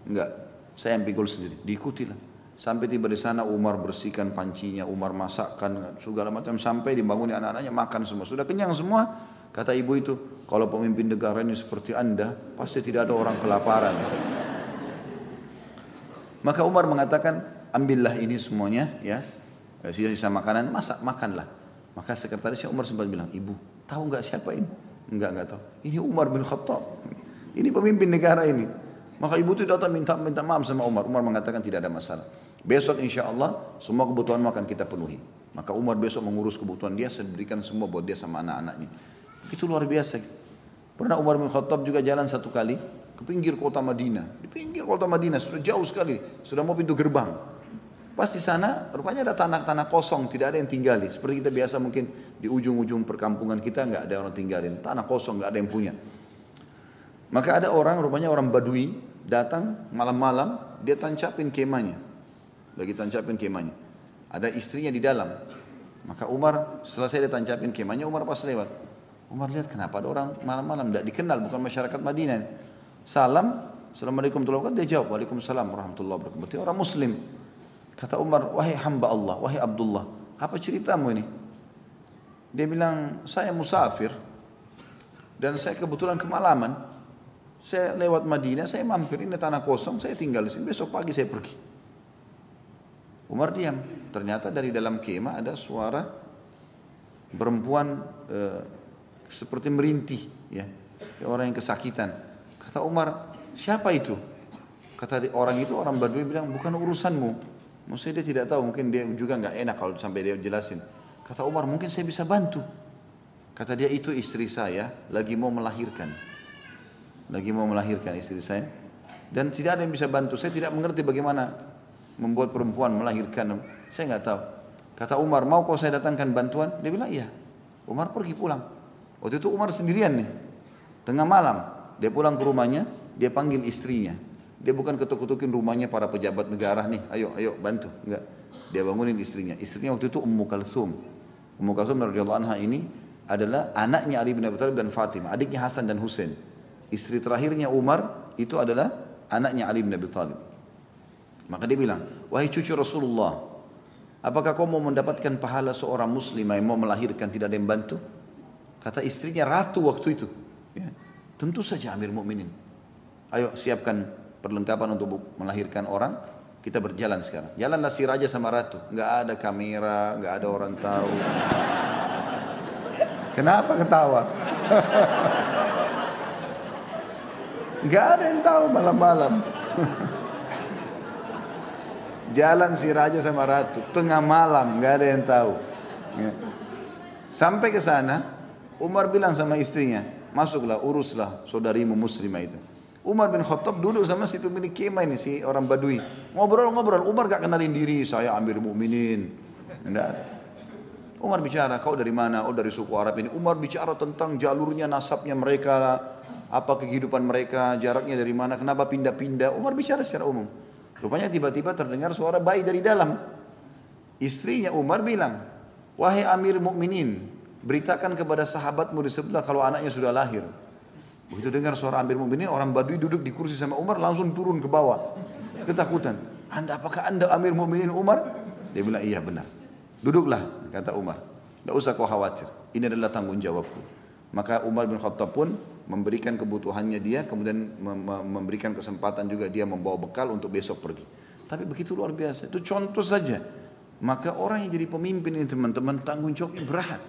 Speaker 1: Enggak, saya yang pikul sendiri. Diikutilah. Sampai tiba di sana Umar bersihkan pancinya, Umar masakkan segala macam sampai dibangun anak-anaknya makan semua. Sudah kenyang semua. Kata ibu itu, kalau pemimpin negara ini seperti anda, pasti tidak ada orang kelaparan. Maka Umar mengatakan, ambillah ini semuanya ya, sisa-sisa makanan, masak makanlah. Maka sekretarisnya Umar sempat bilang, ibu tahu nggak siapa ini? Enggak, enggak tahu. Ini Umar bin Khattab. Ini pemimpin negara ini. Maka ibu itu datang minta minta maaf sama Umar. Umar mengatakan tidak ada masalah. Besok insya Allah semua kebutuhan akan kita penuhi. Maka Umar besok mengurus kebutuhan dia, saya berikan semua buat dia sama anak-anaknya. Itu luar biasa. Pernah Umar bin Khattab juga jalan satu kali, ke pinggir kota Madinah. Di pinggir kota Madinah sudah jauh sekali, sudah mau pintu gerbang. Pas di sana rupanya ada tanah-tanah kosong, tidak ada yang tinggali. Seperti kita biasa mungkin di ujung-ujung perkampungan kita nggak ada orang tinggalin, tanah kosong nggak ada yang punya. Maka ada orang, rupanya orang Badui datang malam-malam, dia tancapin kemahnya, lagi tancapin kemahnya. Ada istrinya di dalam. Maka Umar selesai dia tancapin kemahnya, Umar pas lewat. Umar lihat kenapa ada orang malam-malam tidak dikenal bukan masyarakat Madinah. Salam, Assalamualaikum warahmatullahi wabarakatuh. Dia jawab, Waalaikumsalam warahmatullahi wabarakatuh. Berarti orang muslim. Kata Umar, wahai hamba Allah, wahai Abdullah, apa ceritamu ini? Dia bilang, saya musafir dan saya kebetulan kemalaman. Saya lewat Madinah, saya mampir ini tanah kosong, saya tinggal di sini. Besok pagi saya pergi. Umar diam. Ternyata dari dalam kemah ada suara perempuan eh, seperti merintih, ya, orang yang kesakitan. Kata Umar, siapa itu? Kata orang itu, orang Badui bilang, bukan urusanmu. Maksudnya dia tidak tahu, mungkin dia juga nggak enak kalau sampai dia jelasin. Kata Umar, mungkin saya bisa bantu. Kata dia, itu istri saya lagi mau melahirkan. Lagi mau melahirkan istri saya. Dan tidak ada yang bisa bantu. Saya tidak mengerti bagaimana membuat perempuan melahirkan. Saya nggak tahu. Kata Umar, mau kau saya datangkan bantuan? Dia bilang, iya. Umar pergi pulang. Waktu itu Umar sendirian nih. Tengah malam. Dia pulang ke rumahnya, dia panggil istrinya. Dia bukan ketuk-ketukin rumahnya para pejabat negara nih, ayo, ayo bantu. Enggak. Dia bangunin istrinya. Istrinya waktu itu Ummu Kalsum. Ummu Kalsum radhiyallahu anha ini adalah anaknya Ali bin Abi Thalib dan Fatimah, adiknya Hasan dan Husain. Istri terakhirnya Umar itu adalah anaknya Ali bin Abi Thalib. Maka dia bilang, wahai cucu Rasulullah, apakah kau mau mendapatkan pahala seorang muslimah yang mau melahirkan tidak ada yang bantu? Kata istrinya ratu waktu itu. Ya. Tentu saja Amir Mukminin. Ayo siapkan perlengkapan untuk melahirkan orang. Kita berjalan sekarang. Jalanlah si raja sama ratu. Nggak ada kamera, nggak ada orang tahu. [LAUGHS] Kenapa ketawa? [LAUGHS] Nggak ada yang tahu malam-malam. [LAUGHS] Jalan si raja sama ratu, tengah malam, nggak ada yang tahu. Ya. Sampai ke sana, Umar bilang sama istrinya, masuklah, uruslah saudarimu muslimah itu. Umar bin Khattab duduk sama si pemilik kemah ini, si orang Badui. Ngobrol-ngobrol, Umar gak kenalin diri, saya Amir Mukminin. Enggak ada. Umar bicara, kau dari mana? Oh dari suku Arab ini. Umar bicara tentang jalurnya, nasabnya mereka, apa kehidupan mereka, jaraknya dari mana, kenapa pindah-pindah. Umar bicara secara umum. Rupanya tiba-tiba terdengar suara bayi dari dalam. Istrinya Umar bilang, wahai Amir Mukminin, beritakan kepada sahabatmu di sebelah kalau anaknya sudah lahir. Begitu dengar suara Amir Mukminin, orang Badui duduk di kursi sama Umar langsung turun ke bawah. Ketakutan. Anda apakah Anda Amir Mukminin Umar? Dia bilang, iya benar. Duduklah, kata Umar. Tidak usah kau khawatir. Ini adalah tanggung jawabku. Maka Umar bin Khattab pun memberikan kebutuhannya dia, kemudian memberikan kesempatan juga dia membawa bekal untuk besok pergi. Tapi begitu luar biasa, itu contoh saja. Maka orang yang jadi pemimpin ini teman-teman tanggung jawabnya berat.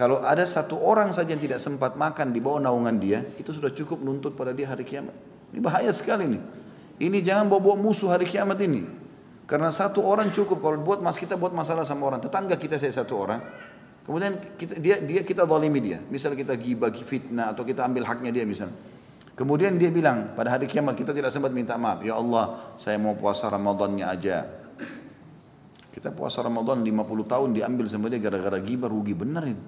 Speaker 1: Kalau ada satu orang saja yang tidak sempat makan di bawah naungan dia, itu sudah cukup menuntut pada dia hari kiamat. Ini bahaya sekali nih. Ini jangan bawa-bawa musuh hari kiamat ini. Karena satu orang cukup kalau buat mas kita buat masalah sama orang tetangga kita saya satu orang Kemudian kita, dia, dia kita zalimi dia. Misal kita gibah, fitnah atau kita ambil haknya dia misal. Kemudian dia bilang pada hari kiamat kita tidak sempat minta maaf. Ya Allah saya mau puasa Ramadannya aja. Kita puasa Ramadan 50 tahun diambil sama dia gara-gara gibah rugi benar ini.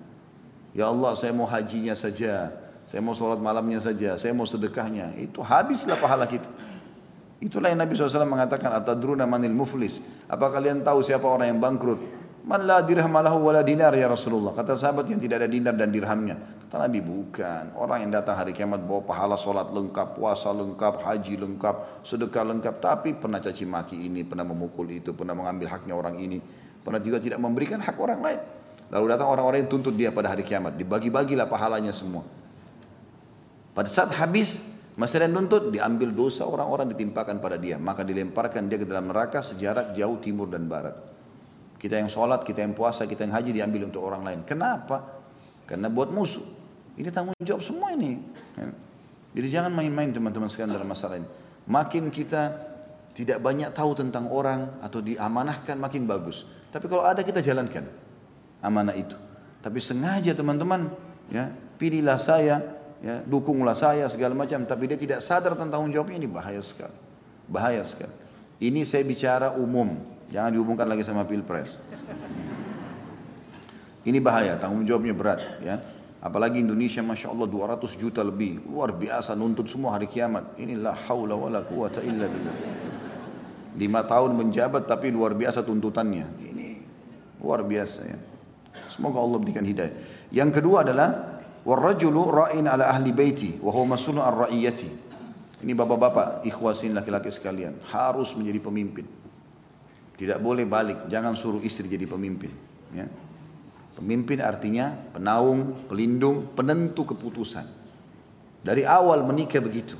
Speaker 1: Ya Allah saya mau hajinya saja. Saya mau sholat malamnya saja. Saya mau sedekahnya. Itu habislah pahala kita. Itulah yang Nabi SAW mengatakan Atadruna manil muflis. Apa kalian tahu siapa orang yang bangkrut? Man la dirham lahu wala dinar ya Rasulullah. Kata sahabat yang tidak ada dinar dan dirhamnya. Kata Nabi bukan. Orang yang datang hari kiamat bawa pahala solat lengkap, puasa lengkap, haji lengkap, sedekah lengkap. Tapi pernah caci maki ini, pernah memukul itu, pernah mengambil haknya orang ini. Pernah juga tidak memberikan hak orang lain. Lalu datang orang-orang yang tuntut dia pada hari kiamat. Dibagi-bagilah pahalanya semua. Pada saat habis, masih ada nuntut, diambil dosa orang-orang ditimpakan pada dia. Maka dilemparkan dia ke dalam neraka sejarak jauh timur dan barat. Kita yang sholat, kita yang puasa, kita yang haji diambil untuk orang lain. Kenapa? Karena buat musuh. Ini tanggung jawab semua ini. Jadi jangan main-main teman-teman sekalian dalam masalah ini. Makin kita tidak banyak tahu tentang orang atau diamanahkan makin bagus. Tapi kalau ada kita jalankan amanah itu. Tapi sengaja teman-teman ya pilihlah saya, ya dukunglah saya segala macam. Tapi dia tidak sadar tentang tanggung jawabnya ini bahaya sekali. Bahaya sekali. Ini saya bicara umum. Jangan dihubungkan lagi sama pilpres. Ini bahaya, tanggung jawabnya berat ya. Apalagi Indonesia Masya Allah 200 juta lebih. Luar biasa nuntut semua hari kiamat. Inilah haula wala quwata illa billah. Lima tahun menjabat tapi luar biasa tuntutannya. Ini luar biasa ya. Semoga Allah berikan hidayah. Yang kedua adalah warrajulu ra'in ala ahli baiti wa huwa mas'ulun ar ra'iyati. Ini bapak-bapak, ikhwasin laki-laki sekalian, harus menjadi pemimpin. Tidak boleh balik, jangan suruh istri jadi pemimpin. Ya. Pemimpin artinya penaung, pelindung, penentu keputusan. Dari awal menikah begitu.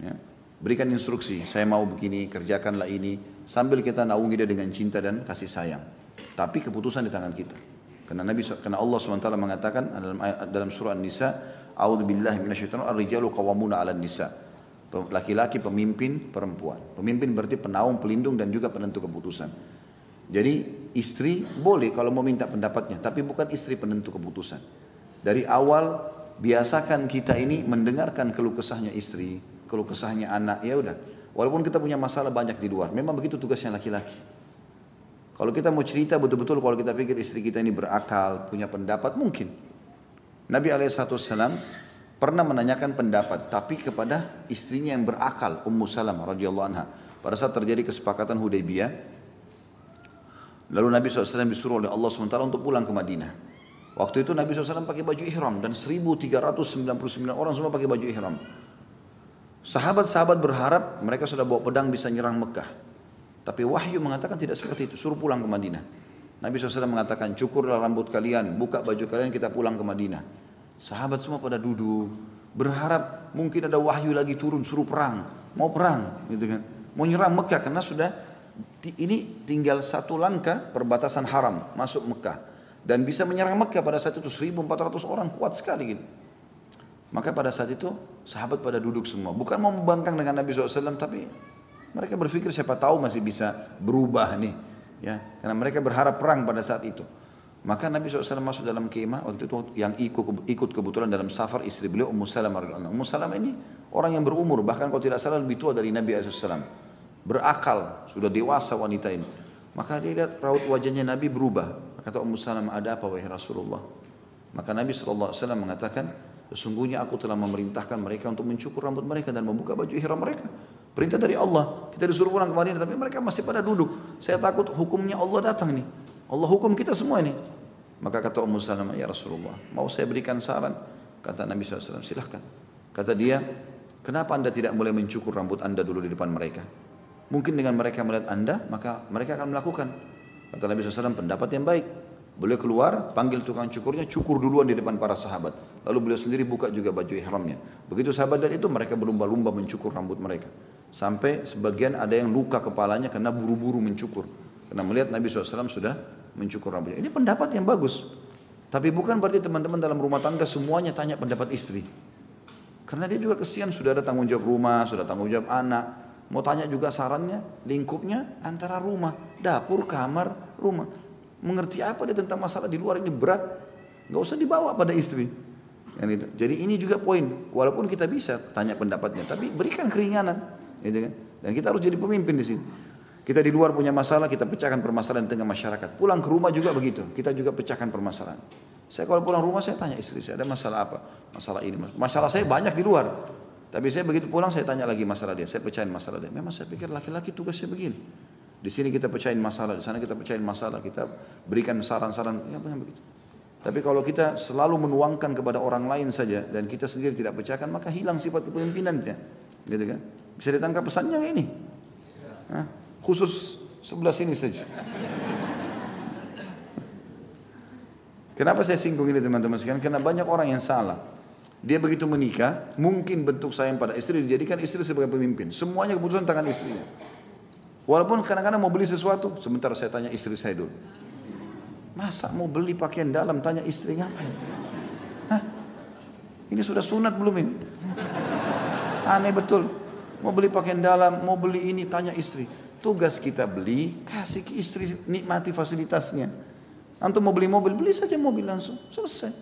Speaker 1: Ya. Berikan instruksi, saya mau begini, kerjakanlah ini. Sambil kita naungi dia dengan cinta dan kasih sayang. Tapi keputusan di tangan kita. Karena Nabi karena Allah SWT mengatakan dalam dalam surah An-Nisa, "A'udzubillahi minasyaitonir ar-rijalu qawwamuna 'alan nisa." Laki-laki pemimpin perempuan. Pemimpin berarti penaung, pelindung dan juga penentu keputusan. Jadi istri boleh kalau mau minta pendapatnya, tapi bukan istri penentu keputusan. Dari awal biasakan kita ini mendengarkan keluh kesahnya istri, keluh kesahnya anak, ya udah. Walaupun kita punya masalah banyak di luar, memang begitu tugasnya laki-laki. Kalau kita mau cerita betul-betul kalau kita pikir istri kita ini berakal, punya pendapat, mungkin. Nabi Alaihissalam pernah menanyakan pendapat tapi kepada istrinya yang berakal Ummu Salamah radhiyallahu anha. Pada saat terjadi kesepakatan Hudaybiyah lalu Nabi SAW disuruh oleh Allah SWT untuk pulang ke Madinah. Waktu itu Nabi SAW pakai baju ihram dan 1399 orang semua pakai baju ihram. Sahabat-sahabat berharap mereka sudah bawa pedang bisa nyerang Mekah. Tapi wahyu mengatakan tidak seperti itu suruh pulang ke Madinah. Nabi SAW mengatakan cukurlah rambut kalian buka baju kalian kita pulang ke Madinah Sahabat semua pada duduk, berharap mungkin ada wahyu lagi turun suruh perang, mau perang, gitu kan. Mau nyerang Mekah karena sudah ini tinggal satu langkah perbatasan haram masuk Mekah dan bisa menyerang Mekah pada saat itu 1400 orang kuat sekali gitu. Maka pada saat itu sahabat pada duduk semua, bukan mau membangkang dengan Nabi SAW tapi Mereka berpikir siapa tahu masih bisa berubah nih. Ya, karena mereka berharap perang pada saat itu. Maka Nabi SAW masuk dalam kemah waktu itu yang ikut, ikut kebetulan dalam safar istri beliau Ummu Salamah Ummu Salamah ini orang yang berumur bahkan kalau tidak salah lebih tua dari Nabi SAW. Berakal, sudah dewasa wanita ini. Maka dia lihat raut wajahnya Nabi berubah. Kata Ummu Salamah, ada apa wahai Rasulullah? Maka Nabi SAW mengatakan, sesungguhnya aku telah memerintahkan mereka untuk mencukur rambut mereka dan membuka baju ihram mereka. Perintah dari Allah. Kita disuruh pulang ke Madinah, tapi mereka masih pada duduk. Saya takut hukumnya Allah datang nih. Allah hukum kita semua ini. Maka kata Ummu Salamah, ya Rasulullah, mau saya berikan saran? Kata Nabi SAW, silahkan. Kata dia, kenapa anda tidak mulai mencukur rambut anda dulu di depan mereka? Mungkin dengan mereka melihat anda, maka mereka akan melakukan. Kata Nabi SAW, pendapat yang baik. Beliau keluar, panggil tukang cukurnya, cukur duluan di depan para sahabat. Lalu beliau sendiri buka juga baju ihramnya. Begitu sahabat lihat itu, mereka berlumba-lumba mencukur rambut mereka. Sampai sebagian ada yang luka kepalanya karena buru-buru mencukur. Karena melihat Nabi SAW sudah mencukur rambutnya. Ini pendapat yang bagus. Tapi bukan berarti teman-teman dalam rumah tangga semuanya tanya pendapat istri. Karena dia juga kesian sudah ada tanggung jawab rumah, sudah tanggung jawab anak. Mau tanya juga sarannya, lingkupnya antara rumah, dapur, kamar, rumah. Mengerti apa dia tentang masalah di luar ini berat, nggak usah dibawa pada istri. Jadi ini juga poin, walaupun kita bisa tanya pendapatnya, tapi berikan keringanan. Gitu kan? Dan kita harus jadi pemimpin di sini. Kita di luar punya masalah, kita pecahkan permasalahan di tengah masyarakat. Pulang ke rumah juga begitu, kita juga pecahkan permasalahan. Saya kalau pulang rumah saya tanya istri saya, ada masalah apa? Masalah ini. Masalah saya banyak di luar. Tapi saya begitu pulang saya tanya lagi masalah dia, saya pecahin masalah dia. Memang saya pikir laki-laki tugasnya begini. Di sini kita pecahin masalah, di sana kita pecahin masalah, kita berikan saran-saran, ya begitu. Tapi kalau kita selalu menuangkan kepada orang lain saja dan kita sendiri tidak pecahkan, maka hilang sifat kepemimpinannya. Gitu kan? Bisa ditangkap pesannya ini? Hah? Khusus sebelah sini saja. Kenapa saya singgung ini teman-teman sekalian? Karena banyak orang yang salah. Dia begitu menikah, mungkin bentuk sayang pada istri dijadikan istri sebagai pemimpin. Semuanya keputusan tangan istrinya. Walaupun kadang-kadang mau beli sesuatu, sebentar saya tanya istri saya dulu. Masa mau beli pakaian dalam tanya istri ngapain? Hah? Ini sudah sunat belum ini? Aneh betul. Mau beli pakaian dalam, mau beli ini, tanya istri. Tugas kita beli, kasih ke istri, nikmati fasilitasnya. Antum mau beli mobil, beli saja mobil langsung, selesai.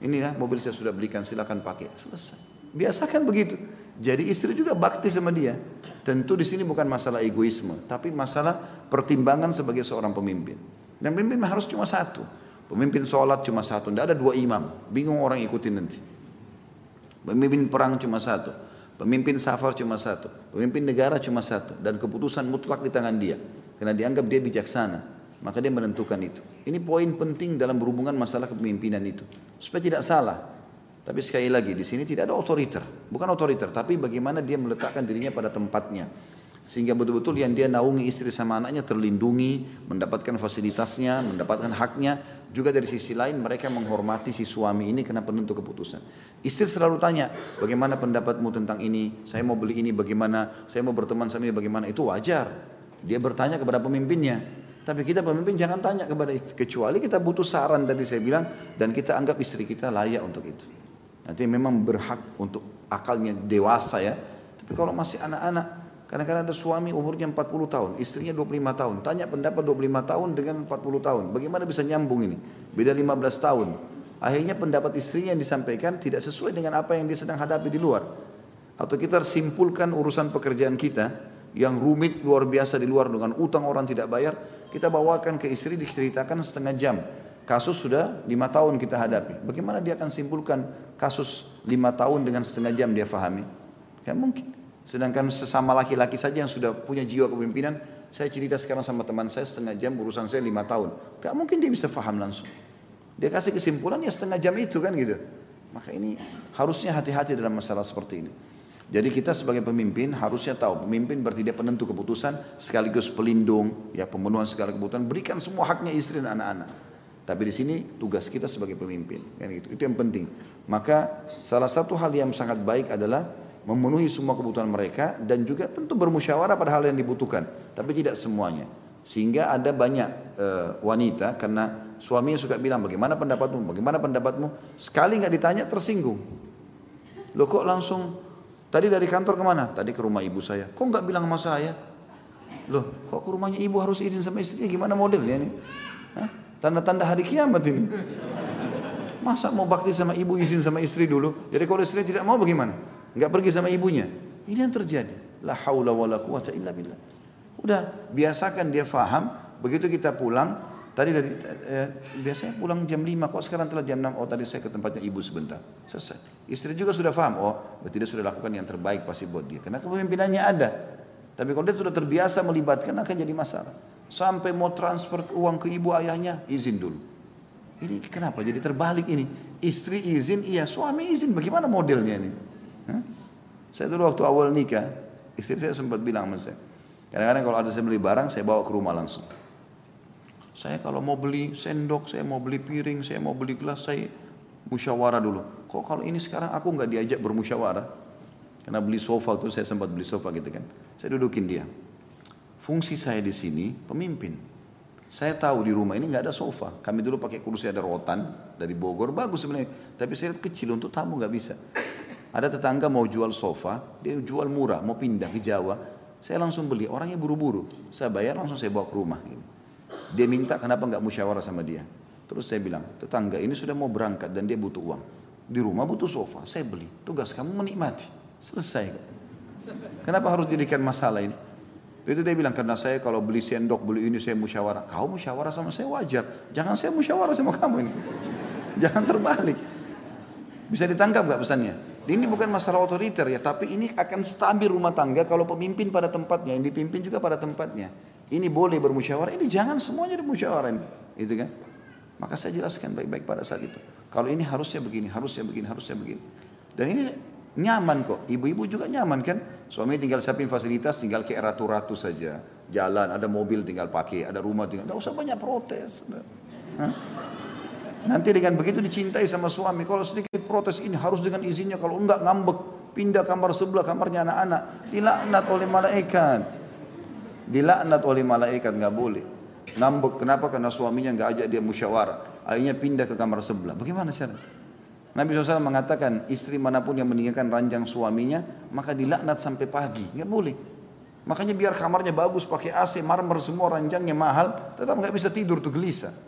Speaker 1: Ini ya, mobil saya sudah belikan, silakan pakai, selesai. Biasakan begitu. Jadi istri juga bakti sama dia. Tentu di sini bukan masalah egoisme, tapi masalah pertimbangan sebagai seorang pemimpin. Dan pemimpin harus cuma satu. Pemimpin sholat cuma satu, tidak ada dua imam. Bingung orang ikutin nanti. Pemimpin perang cuma satu. Pemimpin safar cuma satu, pemimpin negara cuma satu, dan keputusan mutlak di tangan dia. Karena dianggap dia bijaksana, maka dia menentukan itu. Ini poin penting dalam berhubungan masalah kepemimpinan itu. Supaya tidak salah. Tapi sekali lagi, di sini tidak ada otoriter. Bukan otoriter, tapi bagaimana dia meletakkan dirinya pada tempatnya. Sehingga betul-betul yang dia naungi istri sama anaknya terlindungi, mendapatkan fasilitasnya, mendapatkan haknya. Juga dari sisi lain mereka menghormati si suami ini karena penentu keputusan. Istri selalu tanya, bagaimana pendapatmu tentang ini? Saya mau beli ini bagaimana? Saya mau berteman sama ini bagaimana? Itu wajar. Dia bertanya kepada pemimpinnya. Tapi kita pemimpin jangan tanya kepada istri. Kecuali kita butuh saran tadi saya bilang. Dan kita anggap istri kita layak untuk itu. Nanti memang berhak untuk akalnya dewasa ya. Tapi kalau masih anak-anak, Kadang-kadang ada suami umurnya 40 tahun, istrinya 25 tahun. Tanya pendapat 25 tahun dengan 40 tahun. Bagaimana bisa nyambung ini? Beda 15 tahun. Akhirnya pendapat istrinya yang disampaikan tidak sesuai dengan apa yang dia sedang hadapi di luar. Atau kita simpulkan urusan pekerjaan kita yang rumit luar biasa di luar dengan utang orang tidak bayar. Kita bawakan ke istri diceritakan setengah jam. Kasus sudah lima tahun kita hadapi. Bagaimana dia akan simpulkan kasus lima tahun dengan setengah jam dia fahami? Ya mungkin. Sedangkan sesama laki-laki saja yang sudah punya jiwa kepemimpinan, saya cerita sekarang sama teman saya setengah jam urusan saya lima tahun. Gak mungkin dia bisa faham langsung. Dia kasih kesimpulan ya setengah jam itu kan gitu. Maka ini harusnya hati-hati dalam masalah seperti ini. Jadi kita sebagai pemimpin harusnya tahu pemimpin berarti dia penentu keputusan sekaligus pelindung ya pemenuhan segala kebutuhan berikan semua haknya istri dan anak-anak. Tapi di sini tugas kita sebagai pemimpin kan gitu. Itu yang penting. Maka salah satu hal yang sangat baik adalah memenuhi semua kebutuhan mereka dan juga tentu bermusyawarah pada hal yang dibutuhkan, tapi tidak semuanya. Sehingga ada banyak e, wanita karena suaminya suka bilang bagaimana pendapatmu, bagaimana pendapatmu, sekali nggak ditanya tersinggung. Lo kok langsung tadi dari kantor ke mana? Tadi ke rumah ibu saya. Kok nggak bilang sama saya? Loh, kok ke rumahnya ibu harus izin sama istrinya? Gimana modelnya ini? Tanda-tanda hari kiamat ini. [LAUGHS] Masa mau bakti sama ibu izin sama istri dulu? Jadi kalau istri tidak mau bagaimana? Enggak pergi sama ibunya. Ini yang terjadi. La haula wa la quwata illa billah. Udah, biasakan dia faham. Begitu kita pulang, Tadi dari eh, biasanya pulang jam 5 kok sekarang telah jam 6. Oh tadi saya ke tempatnya ibu sebentar. Selesai. Istri juga sudah paham. Oh berarti dia sudah lakukan yang terbaik pasti buat dia. Karena kepemimpinannya ada. Tapi kalau dia sudah terbiasa melibatkan akan jadi masalah. Sampai mau transfer uang ke ibu ayahnya izin dulu. Ini kenapa jadi terbalik ini? Istri izin, iya suami izin. Bagaimana modelnya ini? Saya dulu waktu awal nikah, istri saya sempat bilang sama saya. Kadang-kadang kalau ada saya beli barang, saya bawa ke rumah langsung. Saya kalau mau beli sendok, saya mau beli piring, saya mau beli gelas, saya musyawarah dulu. Kok kalau ini sekarang aku nggak diajak bermusyawarah? Karena beli sofa tuh saya sempat beli sofa gitu kan. Saya dudukin dia. Fungsi saya di sini pemimpin. Saya tahu di rumah ini nggak ada sofa. Kami dulu pakai kursi ada rotan dari Bogor, bagus sebenarnya. Tapi saya lihat kecil untuk tamu nggak bisa. Ada tetangga mau jual sofa, dia jual murah, mau pindah ke Jawa. Saya langsung beli, orangnya buru-buru. Saya bayar langsung saya bawa ke rumah. Gitu. Dia minta kenapa nggak musyawarah sama dia. Terus saya bilang, tetangga ini sudah mau berangkat dan dia butuh uang. Di rumah butuh sofa, saya beli. Tugas kamu menikmati. Selesai Kenapa harus jadikan masalah ini? Itu dia bilang, karena saya kalau beli sendok, beli ini saya musyawarah. Kau musyawarah sama saya wajar. Jangan saya musyawarah sama kamu ini. [LAUGHS] Jangan terbalik. Bisa ditangkap gak pesannya? Ini bukan masalah otoriter ya, tapi ini akan stabil rumah tangga kalau pemimpin pada tempatnya, yang dipimpin juga pada tempatnya. Ini boleh bermusyawarah, ini jangan semuanya bermusyawarah. Itu kan? Maka saya jelaskan baik-baik pada saat itu. Kalau ini harusnya begini, harusnya begini, harusnya begini. Dan ini nyaman kok. Ibu-ibu juga nyaman kan? Suami tinggal siapin fasilitas, tinggal kayak ratu-ratu saja. Jalan, ada mobil tinggal pakai, ada rumah tinggal. Tidak usah banyak protes. Hah? Nanti dengan begitu dicintai sama suami. Kalau sedikit protes ini harus dengan izinnya. Kalau enggak ngambek, pindah kamar sebelah, kamarnya anak-anak. Dilaknat oleh malaikat. Dilaknat oleh malaikat nggak boleh. Ngambek kenapa? Karena suaminya nggak ajak dia musyawarah. Akhirnya pindah ke kamar sebelah. Bagaimana cara? Nabi SAW mengatakan istri mana pun yang meninggalkan ranjang suaminya maka dilaknat sampai pagi. Nggak boleh. Makanya biar kamarnya bagus pakai AC marmer semua ranjangnya mahal tetap nggak bisa tidur tuh gelisah.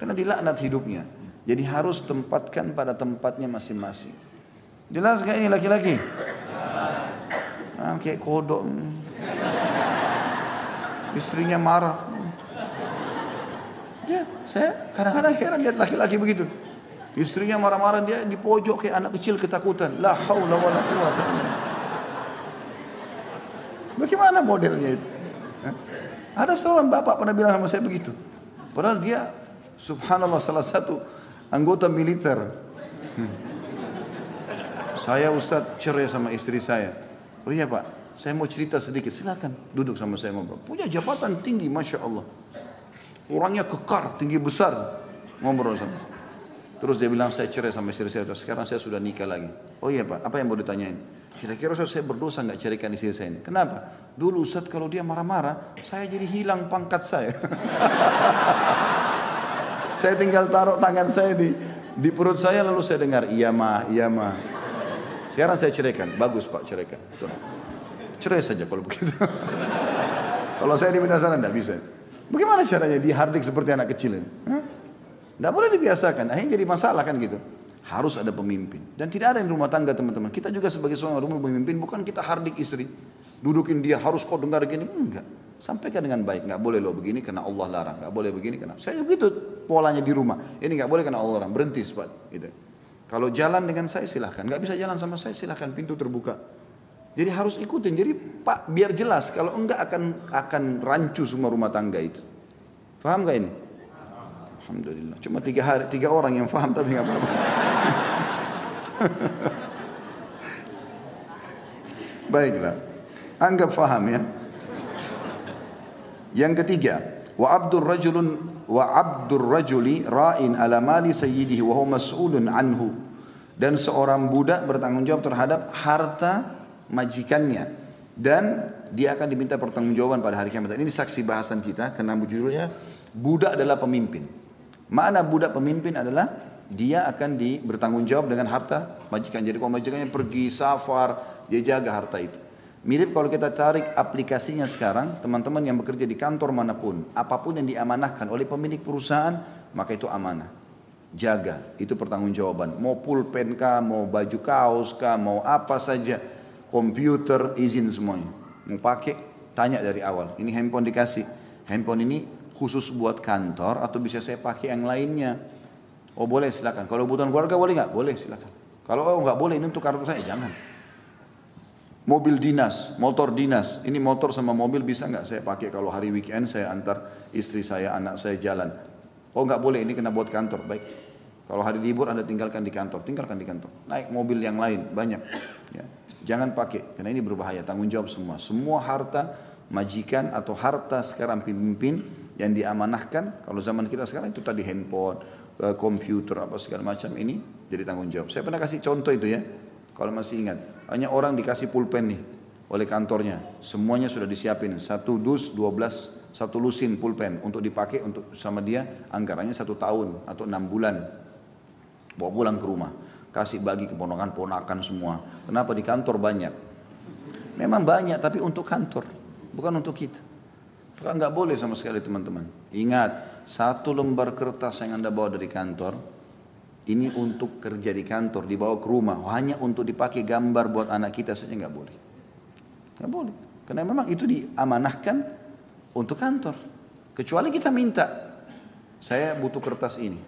Speaker 1: Karena dilaknat hidupnya. Jadi harus tempatkan pada tempatnya masing-masing. Jelas gak ini laki-laki? Ah, kayak kodok istrinya marah. Ya, saya kadang-kadang heran lihat laki-laki begitu. Istrinya marah-marah dia di pojok kayak anak kecil ketakutan. La haula wala quwata Bagaimana modelnya itu? Ada seorang bapak pernah bilang sama saya begitu. Padahal dia subhanallah salah satu anggota militer. Hmm. Saya Ustaz cerai sama istri saya. Oh iya Pak, saya mau cerita sedikit, silakan duduk sama saya ngobrol. Punya jabatan tinggi, masya Allah. Orangnya kekar, tinggi besar, ngobrol sama. Terus dia bilang saya cerai sama istri saya, sekarang saya sudah nikah lagi. Oh iya pak, apa yang mau ditanyain? Kira-kira saya berdosa nggak ceraikan istri saya ini? Kenapa? Dulu Ustaz kalau dia marah-marah, saya jadi hilang pangkat saya. [LAUGHS] saya tinggal taruh tangan saya di di perut saya lalu saya dengar iya mah, iya mah. Sekarang saya ceraikan, bagus pak ceraikan. Tuh. Cerai saja kalau begitu. [LAUGHS] kalau saya diminta saran tidak bisa. Bagaimana caranya dihardik seperti anak kecil ini? Tidak boleh dibiasakan. Akhirnya jadi masalah kan gitu. Harus ada pemimpin. Dan tidak ada yang rumah tangga teman-teman. Kita juga sebagai seorang rumah pemimpin bukan kita hardik istri. Dudukin dia harus kau dengar gini. Enggak. Sampaikan dengan baik. Enggak boleh lo begini karena Allah larang. Enggak boleh begini karena... Saya begitu polanya di rumah. Ini enggak boleh karena Allah larang. Berhenti cepat. Gitu. Kalau jalan dengan saya silahkan. Enggak bisa jalan sama saya silahkan. Pintu terbuka. Jadi harus ikutin. Jadi Pak biar jelas kalau enggak akan akan rancu semua rumah tangga itu. Faham gak ini? Alhamdulillah. Cuma tiga hari tiga orang yang faham tapi nggak apa-apa. [LAUGHS] Baiklah. Anggap faham ya. Yang ketiga, wa abdur rajulun wa abdur rajuli ra'in ala mali sayyidihi wa huwa mas'ulun anhu. Dan seorang budak bertanggung jawab terhadap harta majikannya dan dia akan diminta pertanggungjawaban pada hari kiamat. Ini saksi bahasan kita karena judulnya budak adalah pemimpin. Mana budak pemimpin adalah dia akan di bertanggung jawab dengan harta majikan. Jadi kalau majikannya pergi safar, dia jaga harta itu. Mirip kalau kita tarik aplikasinya sekarang, teman-teman yang bekerja di kantor mana pun, apa pun yang diamanahkan oleh pemilik perusahaan, maka itu amanah. Jaga, itu pertanggungjawaban. Mau pulpen kah, mau baju kaos kah, mau apa saja, komputer, izin semuanya. Mau pakai, tanya dari awal. Ini handphone dikasih. Handphone ini khusus buat kantor atau bisa saya pakai yang lainnya. Oh boleh silakan. Kalau kebutuhan keluarga boleh nggak? Boleh silakan. Kalau oh, nggak boleh ini untuk kartu saya jangan mobil dinas, motor dinas. Ini motor sama mobil bisa nggak saya pakai kalau hari weekend saya antar istri saya, anak saya jalan. Oh nggak boleh, ini kena buat kantor. Baik. Kalau hari libur Anda tinggalkan di kantor, tinggalkan di kantor. Naik mobil yang lain, banyak. Ya. Jangan pakai, karena ini berbahaya. Tanggung jawab semua. Semua harta majikan atau harta sekarang pemimpin yang diamanahkan. Kalau zaman kita sekarang itu tadi handphone, eh, komputer, apa segala macam ini jadi tanggung jawab. Saya pernah kasih contoh itu ya. Kalau masih ingat, hanya orang dikasih pulpen nih oleh kantornya. Semuanya sudah disiapin. Satu dus, dua belas, satu lusin pulpen untuk dipakai untuk sama dia anggarannya satu tahun atau enam bulan. Bawa pulang ke rumah. Kasih bagi keponakan-ponakan semua. Kenapa di kantor banyak? Memang banyak tapi untuk kantor. Bukan untuk kita. Kan nggak boleh sama sekali teman-teman. Ingat, satu lembar kertas yang anda bawa dari kantor, ini untuk kerja di kantor, dibawa ke rumah, hanya untuk dipakai gambar buat anak kita saja nggak boleh. Nggak boleh. Karena memang itu diamanahkan untuk kantor. Kecuali kita minta, saya butuh kertas ini.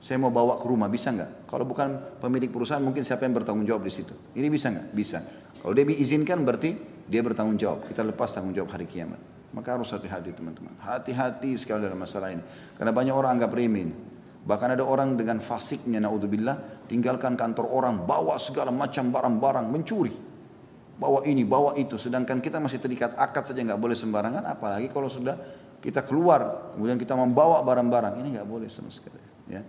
Speaker 1: Saya mau bawa ke rumah, bisa nggak? Kalau bukan pemilik perusahaan, mungkin siapa yang bertanggung jawab di situ? Ini bisa nggak? Bisa. Kalau dia diizinkan, berarti dia bertanggung jawab. Kita lepas tanggung jawab hari kiamat. Maka harus hati-hati teman-teman. Hati-hati sekali dalam masalah ini. Karena banyak orang anggap remeh Bahkan ada orang dengan fasiknya naudzubillah tinggalkan kantor orang bawa segala macam barang-barang mencuri. Bawa ini, bawa itu. Sedangkan kita masih terikat akad saja nggak boleh sembarangan. Apalagi kalau sudah kita keluar kemudian kita membawa barang-barang ini nggak boleh sama sekali. Ya.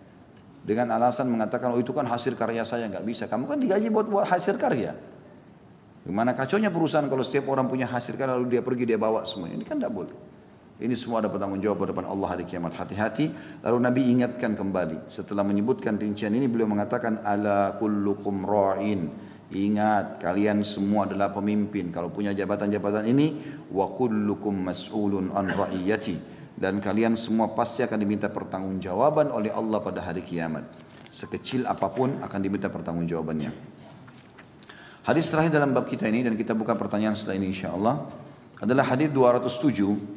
Speaker 1: Dengan alasan mengatakan oh itu kan hasil karya saya nggak bisa. Kamu kan digaji buat buat hasil karya. Gimana kacaunya perusahaan kalau setiap orang punya hasil karya lalu dia pergi dia bawa semuanya. Ini kan tidak boleh. Ini semua ada bertanggung jawab depan Allah hari kiamat. Hati-hati. Lalu Nabi ingatkan kembali. Setelah menyebutkan rincian ini beliau mengatakan ala kullukum ra'in. Ingat kalian semua adalah pemimpin. Kalau punya jabatan-jabatan ini wa kullukum mas'ulun an ra'iyati. Dan kalian semua pasti akan diminta pertanggungjawaban oleh Allah pada hari kiamat. Sekecil apa pun akan diminta pertanggungjawabannya. Hadis terakhir dalam bab kita ini dan kita buka pertanyaan setelah ini insyaallah adalah hadis 207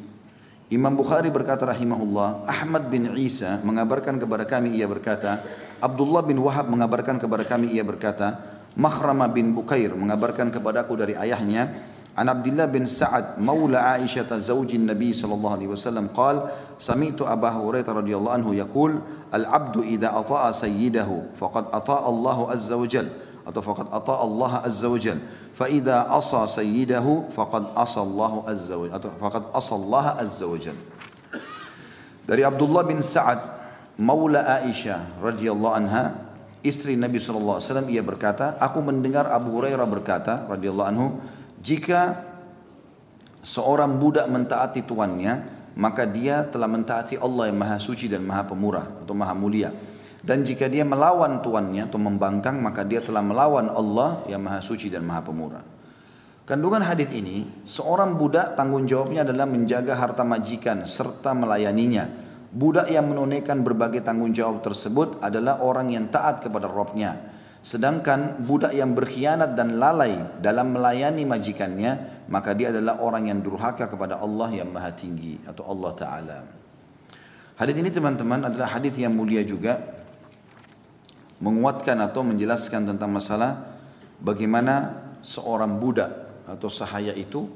Speaker 1: Imam Bukhari berkata rahimahullah, Ahmad bin Isa mengabarkan kepada kami ia berkata, Abdullah bin Wahab mengabarkan kepada kami ia berkata, Makhrama bin Bukair mengabarkan kepadaku dari ayahnya, An Abdullah bin Sa'ad maula Aisyah zawjin Nabi sallallahu alaihi wasallam qal sami'tu Abu Hurairah radhiyallahu anhu yaqul al-'abdu idza ata'a sayyidahu faqad ata'a Allah azza wa jalla atau faqad ata Allah azza wajal fa idza asa sayyidahu faqad asa Allah azza wajal atau faqad asa Allah azza wajal dari Abdullah bin Sa'ad maula Aisyah radhiyallahu anha istri Nabi sallallahu alaihi wasallam ia berkata aku mendengar Abu Hurairah berkata radhiyallahu anhu jika seorang budak mentaati tuannya maka dia telah mentaati Allah yang maha suci dan maha pemurah atau maha mulia dan jika dia melawan tuannya atau membangkang maka dia telah melawan Allah yang maha suci dan maha pemurah. Kandungan hadis ini, seorang budak tanggung jawabnya adalah menjaga harta majikan serta melayaninya. Budak yang menunaikan berbagai tanggung jawab tersebut adalah orang yang taat kepada Robnya. Sedangkan budak yang berkhianat dan lalai dalam melayani majikannya, maka dia adalah orang yang durhaka kepada Allah yang maha tinggi atau Allah Ta'ala. Hadis ini teman-teman adalah hadis yang mulia juga menguatkan atau menjelaskan tentang masalah bagaimana seorang budak atau sahaya itu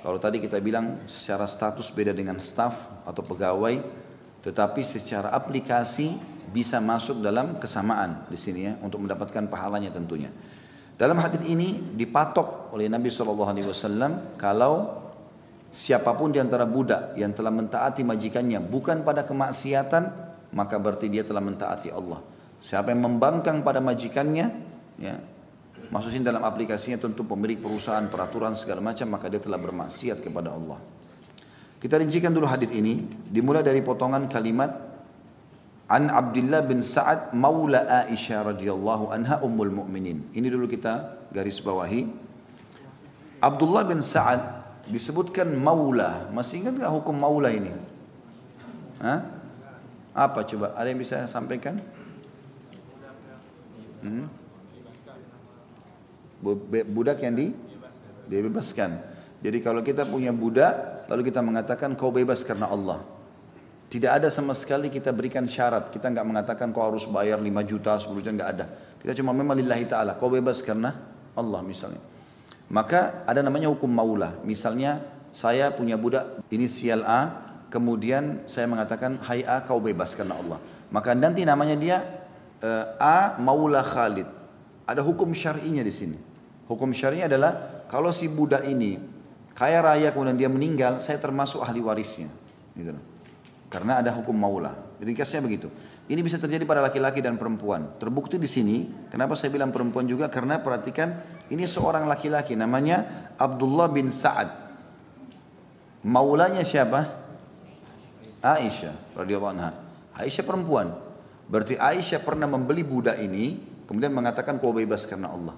Speaker 1: kalau tadi kita bilang secara status beda dengan staf atau pegawai tetapi secara aplikasi bisa masuk dalam kesamaan di sini ya untuk mendapatkan pahalanya tentunya. Dalam hadis ini dipatok oleh Nabi SAW kalau siapa pun di antara budak yang telah mentaati majikannya bukan pada kemaksiatan maka berarti dia telah mentaati Allah. Siapa yang membangkang pada majikannya, ya, maksudnya dalam aplikasinya tentu pemilik perusahaan, peraturan segala macam, maka dia telah bermaksiat kepada Allah. Kita rincikan dulu hadis ini, dimulai dari potongan kalimat An Abdullah bin Sa'ad Maula Aisyah radhiyallahu anha ummul mu'minin. Ini dulu kita garis bawahi. Abdullah bin Sa'ad disebutkan maula. Masih ingat nggak hukum maula ini? Hah? Apa coba? Ada yang bisa sampaikan? Hmm? Budak yang di dibebaskan. Jadi kalau kita punya budak, lalu kita mengatakan kau bebas karena Allah. Tidak ada sama sekali kita berikan syarat. Kita nggak mengatakan kau harus bayar 5 juta, 10 juta, nggak ada. Kita cuma memang lillahi ta'ala. Kau bebas karena Allah misalnya. Maka ada namanya hukum maula. Misalnya saya punya budak inisial A, kemudian saya mengatakan hai A kau bebas karena Allah. Maka nanti namanya dia A Maula Khalid. Ada hukum syar'inya di sini. Hukum syar'inya adalah kalau si budak ini kaya raya kemudian dia meninggal, saya termasuk ahli warisnya. Gitu. Karena ada hukum maula. Jadi begitu. Ini bisa terjadi pada laki-laki dan perempuan. Terbukti di sini, kenapa saya bilang perempuan juga? Karena perhatikan, ini seorang laki-laki namanya Abdullah bin Sa'ad. Maulanya siapa? Aisyah radhiyallahu anha. Aisyah perempuan. Berarti Aisyah pernah membeli budak ini, kemudian mengatakan kau bebas karena Allah.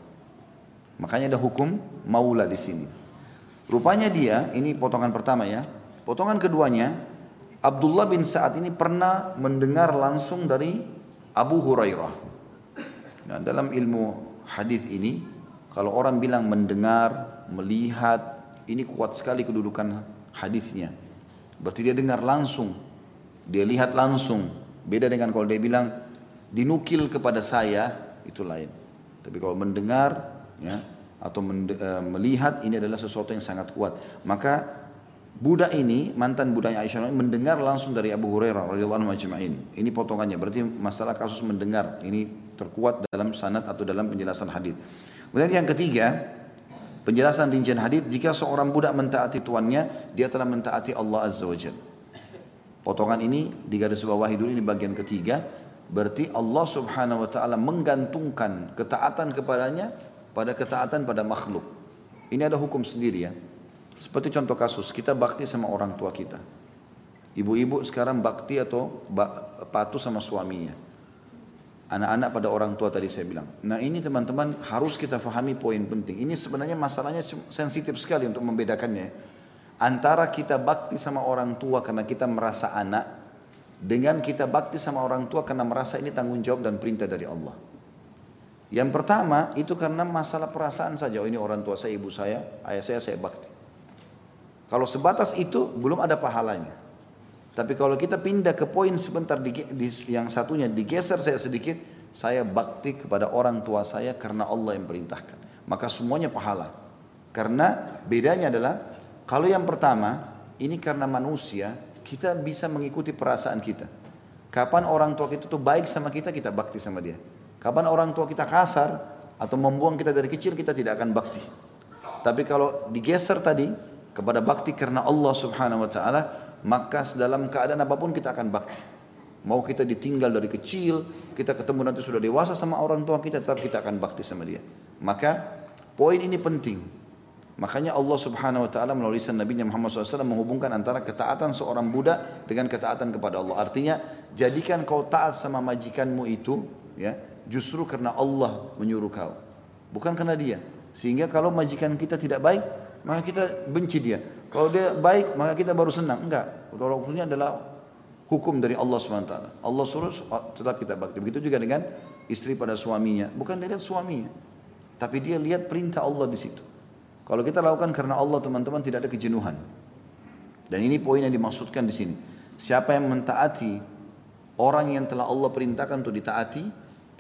Speaker 1: Makanya ada hukum maula di sini. Rupanya dia, ini potongan pertama ya. Potongan keduanya, Abdullah bin Sa'ad ini pernah mendengar langsung dari Abu Hurairah. Nah, dalam ilmu hadis ini, kalau orang bilang mendengar, melihat, ini kuat sekali kedudukan hadisnya. Berarti dia dengar langsung. Dia lihat langsung. Beda dengan kalau dia bilang dinukil kepada saya, itu lain. Tapi kalau mendengar ya atau uh, melihat ini adalah sesuatu yang sangat kuat. Maka budak ini, mantan budaknya Aisyah mendengar langsung dari Abu Hurairah radhiyallahu anhu ajma'in. Ini potongannya. Berarti masalah kasus mendengar ini terkuat dalam sanad atau dalam penjelasan hadis. Kemudian yang ketiga, Penjelasan rincian hadis jika seorang budak mentaati tuannya, dia telah mentaati Allah Azza wa Jalla. Potongan ini di garis bawahi dulu ini bagian ketiga. Berarti Allah subhanahu wa ta'ala menggantungkan ketaatan kepadanya pada ketaatan pada makhluk. Ini ada hukum sendiri ya. Seperti contoh kasus, kita bakti sama orang tua kita. Ibu-ibu sekarang bakti atau patuh sama suaminya anak-anak pada orang tua tadi saya bilang. Nah ini teman-teman harus kita fahami poin penting. Ini sebenarnya masalahnya sensitif sekali untuk membedakannya. Antara kita bakti sama orang tua karena kita merasa anak, dengan kita bakti sama orang tua karena merasa ini tanggung jawab dan perintah dari Allah. Yang pertama itu karena masalah perasaan saja. Oh ini orang tua saya, ibu saya, ayah saya, saya bakti. Kalau sebatas itu belum ada pahalanya. Tapi kalau kita pindah ke poin sebentar di, di, yang satunya digeser saya sedikit, saya bakti kepada orang tua saya karena Allah yang perintahkan. Maka semuanya pahala. Karena bedanya adalah kalau yang pertama ini karena manusia kita bisa mengikuti perasaan kita. Kapan orang tua kita tuh baik sama kita, kita bakti sama dia. Kapan orang tua kita kasar atau membuang kita dari kecil, kita tidak akan bakti. Tapi kalau digeser tadi kepada bakti karena Allah Subhanahu wa taala, maka dalam keadaan apa pun kita akan bakti. Mau kita ditinggal dari kecil, kita ketemu nanti sudah dewasa sama orang tua kita, tetap kita akan bakti sama dia. Maka poin ini penting. Makanya Allah subhanahu wa ta'ala melalui Nabi Muhammad SAW menghubungkan antara ketaatan seorang budak dengan ketaatan kepada Allah. Artinya jadikan kau taat sama majikanmu itu ya justru karena Allah menyuruh kau. Bukan karena dia. Sehingga kalau majikan kita tidak baik, maka kita benci dia. Kalau dia baik, maka kita baru senang. Enggak. Kalau adalah hukum dari Allah SWT. Allah suruh tetap kita bakti. Begitu juga dengan istri pada suaminya. Bukan dia lihat suaminya. Tapi dia lihat perintah Allah di situ. Kalau kita lakukan karena Allah teman-teman tidak ada kejenuhan. Dan ini poin yang dimaksudkan di sini. Siapa yang mentaati orang yang telah Allah perintahkan untuk ditaati,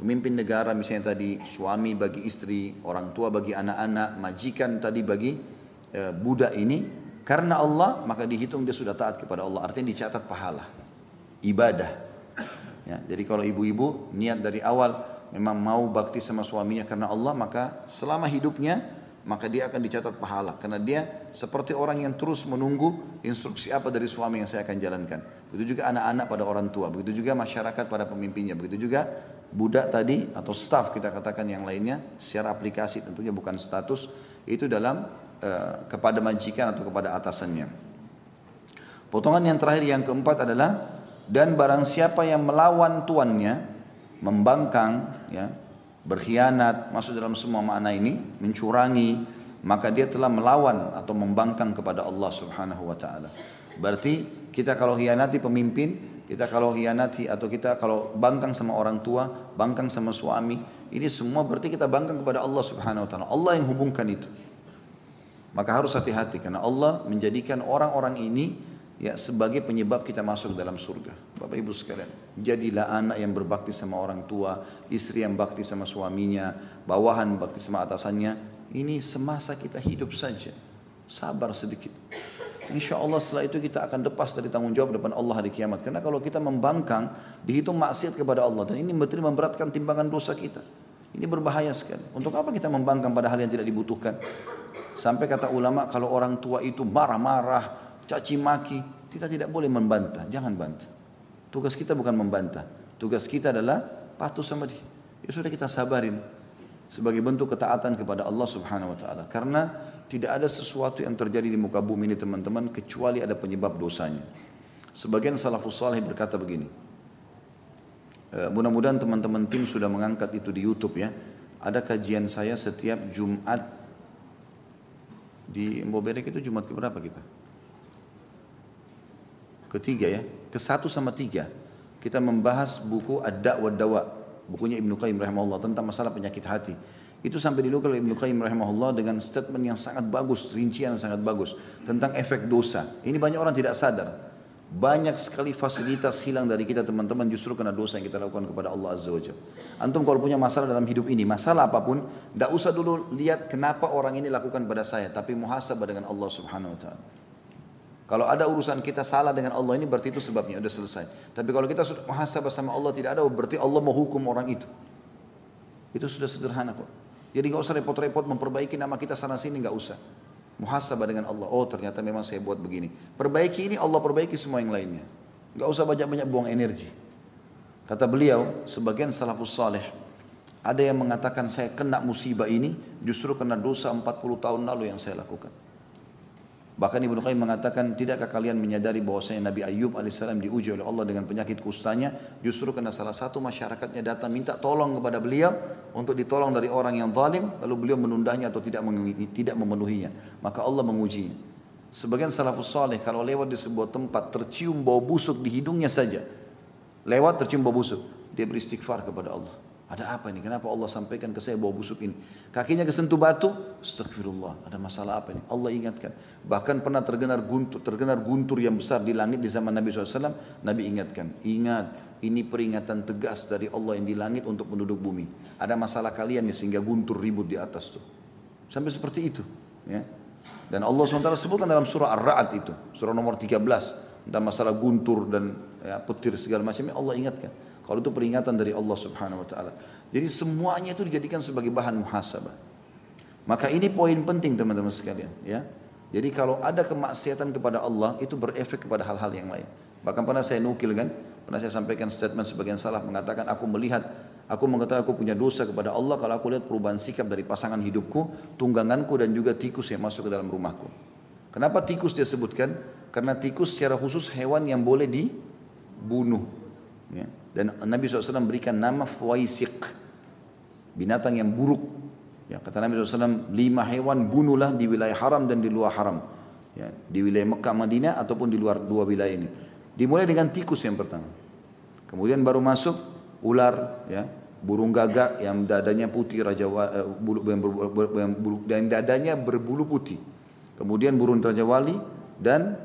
Speaker 1: pemimpin negara misalnya tadi suami bagi istri, orang tua bagi anak-anak, majikan tadi bagi e, budak ini, karena Allah maka dihitung dia sudah taat kepada Allah. Artinya dicatat pahala. Ibadah. Ya, jadi kalau ibu-ibu niat dari awal memang mau bakti sama suaminya karena Allah maka selama hidupnya maka dia akan dicatat pahala karena dia seperti orang yang terus menunggu instruksi apa dari suami yang saya akan jalankan. Begitu juga anak-anak pada orang tua, begitu juga masyarakat pada pemimpinnya, begitu juga budak tadi atau staff kita katakan yang lainnya secara aplikasi tentunya bukan status itu dalam Eh, kepada majikan atau kepada atasannya. Potongan yang terakhir yang keempat adalah dan barang siapa yang melawan tuannya, membangkang, ya, berkhianat, masuk dalam semua makna ini, mencurangi maka dia telah melawan atau membangkang kepada Allah Subhanahu wa taala. Berarti kita kalau hianati pemimpin, kita kalau hianati atau kita kalau bangkang sama orang tua, bangkang sama suami, ini semua berarti kita bangkang kepada Allah Subhanahu wa taala. Allah yang hubungkan itu. Maka harus hati-hati karena Allah menjadikan orang-orang ini ya sebagai penyebab kita masuk dalam surga. Bapak Ibu sekalian, jadilah anak yang berbakti sama orang tua, istri yang bakti sama suaminya, bawahan bakti sama atasannya. Ini semasa kita hidup saja. Sabar sedikit. Insya Allah setelah itu kita akan lepas dari tanggung jawab depan Allah hari kiamat. Karena kalau kita membangkang, dihitung maksiat kepada Allah. Dan ini betul memberatkan timbangan dosa kita. Ini berbahaya sekali. Untuk apa kita membangkang pada hal yang tidak dibutuhkan? Sampai kata ulama kalau orang tua itu marah-marah, caci maki, kita tidak boleh membantah. Jangan bantah. Tugas kita bukan membantah. Tugas kita adalah patuh sama dia. Ya sudah kita sabarin sebagai bentuk ketaatan kepada Allah Subhanahu wa taala. Karena tidak ada sesuatu yang terjadi di muka bumi ini teman-teman kecuali ada penyebab dosanya. Sebagian salafus saleh berkata begini. E, mudah-mudahan teman-teman tim sudah mengangkat itu di YouTube ya. Ada kajian saya setiap Jumat di Mboberek itu Jumat ke berapa kita? Ketiga ya, ke satu sama tiga. Kita membahas buku Ad-Da' wa Dawa bukunya Ibnu Qayyim rahimahullah tentang masalah penyakit hati. Itu sampai dinukil Ibnu Qayyim rahimahullah dengan statement yang sangat bagus, rincian yang sangat bagus tentang efek dosa. Ini banyak orang tidak sadar. Banyak sekali fasilitas hilang dari kita teman-teman justru karena dosa yang kita lakukan kepada Allah Azza wa Antum kalau punya masalah dalam hidup ini, masalah apa pun, tidak usah dulu lihat kenapa orang ini lakukan pada saya, tapi muhasabah dengan Allah Subhanahu wa taala. Kalau ada urusan kita salah dengan Allah ini berarti itu sebabnya sudah selesai. Tapi kalau kita sudah muhasabah sama Allah tidak ada berarti Allah mau hukum orang itu. Itu sudah sederhana kok. Jadi nggak usah repot-repot memperbaiki nama kita sana sini nggak usah. Muhasabah dengan Allah. Oh ternyata memang saya buat begini. Perbaiki ini Allah perbaiki semua yang lainnya. Nggak usah banyak-banyak buang energi. Kata beliau, sebagian salafus saleh ada yang mengatakan saya kena musibah ini justru karena dosa 40 tahun lalu yang saya lakukan. Bahkan Ibnu Qayyim mengatakan, tidakkah kalian menyadari bahwasanya Nabi Ayub alaihissalam diuji oleh Allah dengan penyakit kustanya, justru karena salah satu masyarakatnya datang minta tolong kepada beliau untuk ditolong dari orang yang zalim, lalu beliau menundanya atau tidak tidak memenuhinya. Maka Allah mengujinya. Sebagian salafus saleh kalau lewat di sebuah tempat tercium bau busuk di hidungnya saja, lewat tercium bau busuk, dia beristighfar kepada Allah. Ada apa ini? Kenapa Allah sampaikan ke saya bau busuk ini? Kakinya kesentuh batu, astagfirullah. Ada masalah apa ini? Allah ingatkan. Bahkan pernah terdengar guntur, terdengar guntur yang besar di langit di zaman Nabi SAW. Nabi ingatkan, ingat ini peringatan tegas dari Allah yang di langit untuk penduduk bumi. Ada masalah kalian ya sehingga guntur ribut di atas tuh. Sampai seperti itu. Ya. Dan Allah SWT sebutkan dalam surah Ar-Ra'ad itu. Surah nomor 13. Tentang masalah guntur dan ya, petir segala macamnya Allah ingatkan. Kalau itu peringatan dari Allah Subhanahu wa taala. Jadi semuanya itu dijadikan sebagai bahan muhasabah. Maka ini poin penting teman-teman sekalian, ya. Jadi kalau ada kemaksiatan kepada Allah itu berefek kepada hal-hal yang lain. Bahkan pernah saya nukil kan, pernah saya sampaikan statement sebagian salah mengatakan aku melihat aku mengatakan aku punya dosa kepada Allah kalau aku lihat perubahan sikap dari pasangan hidupku, tungganganku dan juga tikus yang masuk ke dalam rumahku. Kenapa tikus dia sebutkan? Karena tikus secara khusus hewan yang boleh dibunuh. Ya. Dan Nabi SAW berikan nama Fuwaisiq. Binatang yang buruk. Ya, kata Nabi SAW, lima hewan bunuhlah di wilayah haram dan di luar haram. Ya, di wilayah Mekah, Madinah ataupun di luar dua wilayah ini. Dimulai dengan tikus yang pertama. Kemudian baru masuk ular, ya, burung gagak yang dadanya putih raja uh, bulu, yang ber, yang bulu, dan dadanya berbulu putih. Kemudian burung raja wali dan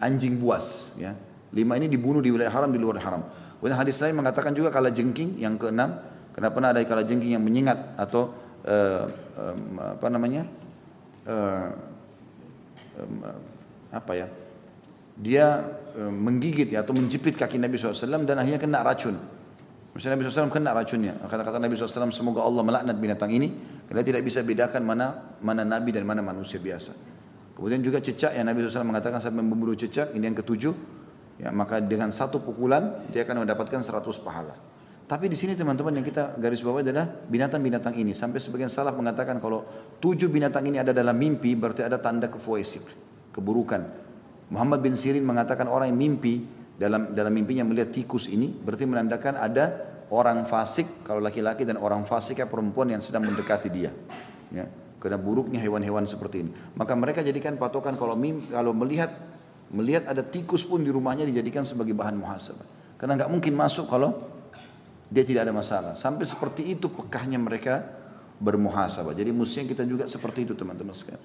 Speaker 1: anjing buas. Ya. Lima ini dibunuh di wilayah haram di luar haram. Kemudian hadis lain mengatakan juga kala jengking yang keenam, karena pernah ada kala jengking yang menyengat atau uh, um, apa namanya uh, um, apa ya dia menggigit ya atau menjepit kaki Nabi SAW dan akhirnya kena racun. Misalnya Nabi SAW kena racunnya. Kata-kata Nabi SAW semoga Allah melaknat binatang ini karena tidak bisa bedakan mana mana Nabi dan mana manusia biasa. Kemudian juga cecak yang Nabi SAW mengatakan sampai membunuh cecak ini yang ketujuh ya maka dengan satu pukulan dia akan mendapatkan 100 pahala. Tapi di sini teman-teman yang kita garis bawah adalah binatang-binatang ini. Sampai sebagian salah mengatakan kalau tujuh binatang ini ada dalam mimpi berarti ada tanda kefuaisik, keburukan. Muhammad bin Sirin mengatakan orang yang mimpi dalam dalam mimpinya melihat tikus ini berarti menandakan ada orang fasik kalau laki-laki dan orang fasik ya perempuan yang sedang mendekati dia. Ya. Karena buruknya hewan-hewan seperti ini. Maka mereka jadikan patokan kalau mim, kalau melihat melihat ada tikus pun di rumahnya dijadikan sebagai bahan muhasabah. Karena nggak mungkin masuk kalau dia tidak ada masalah. Sampai seperti itu pekahnya mereka bermuhasabah. Jadi mestinya kita juga seperti itu teman-teman sekalian.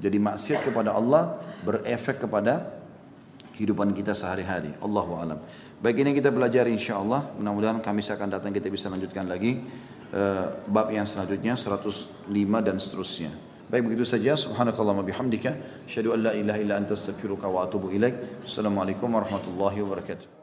Speaker 1: Jadi maksiat kepada Allah berefek kepada kehidupan kita sehari-hari. Allahu alam. Baik ini kita belajar insya Allah. Mudah-mudahan kami akan datang kita bisa lanjutkan lagi uh, bab yang selanjutnya 105 dan seterusnya. Baik begitu saja. Subhanakallahumma bihamdika. Asyhadu an la ilaha illa anta astaghfiruka wa atubu ilaik. Assalamualaikum warahmatullahi wabarakatuh.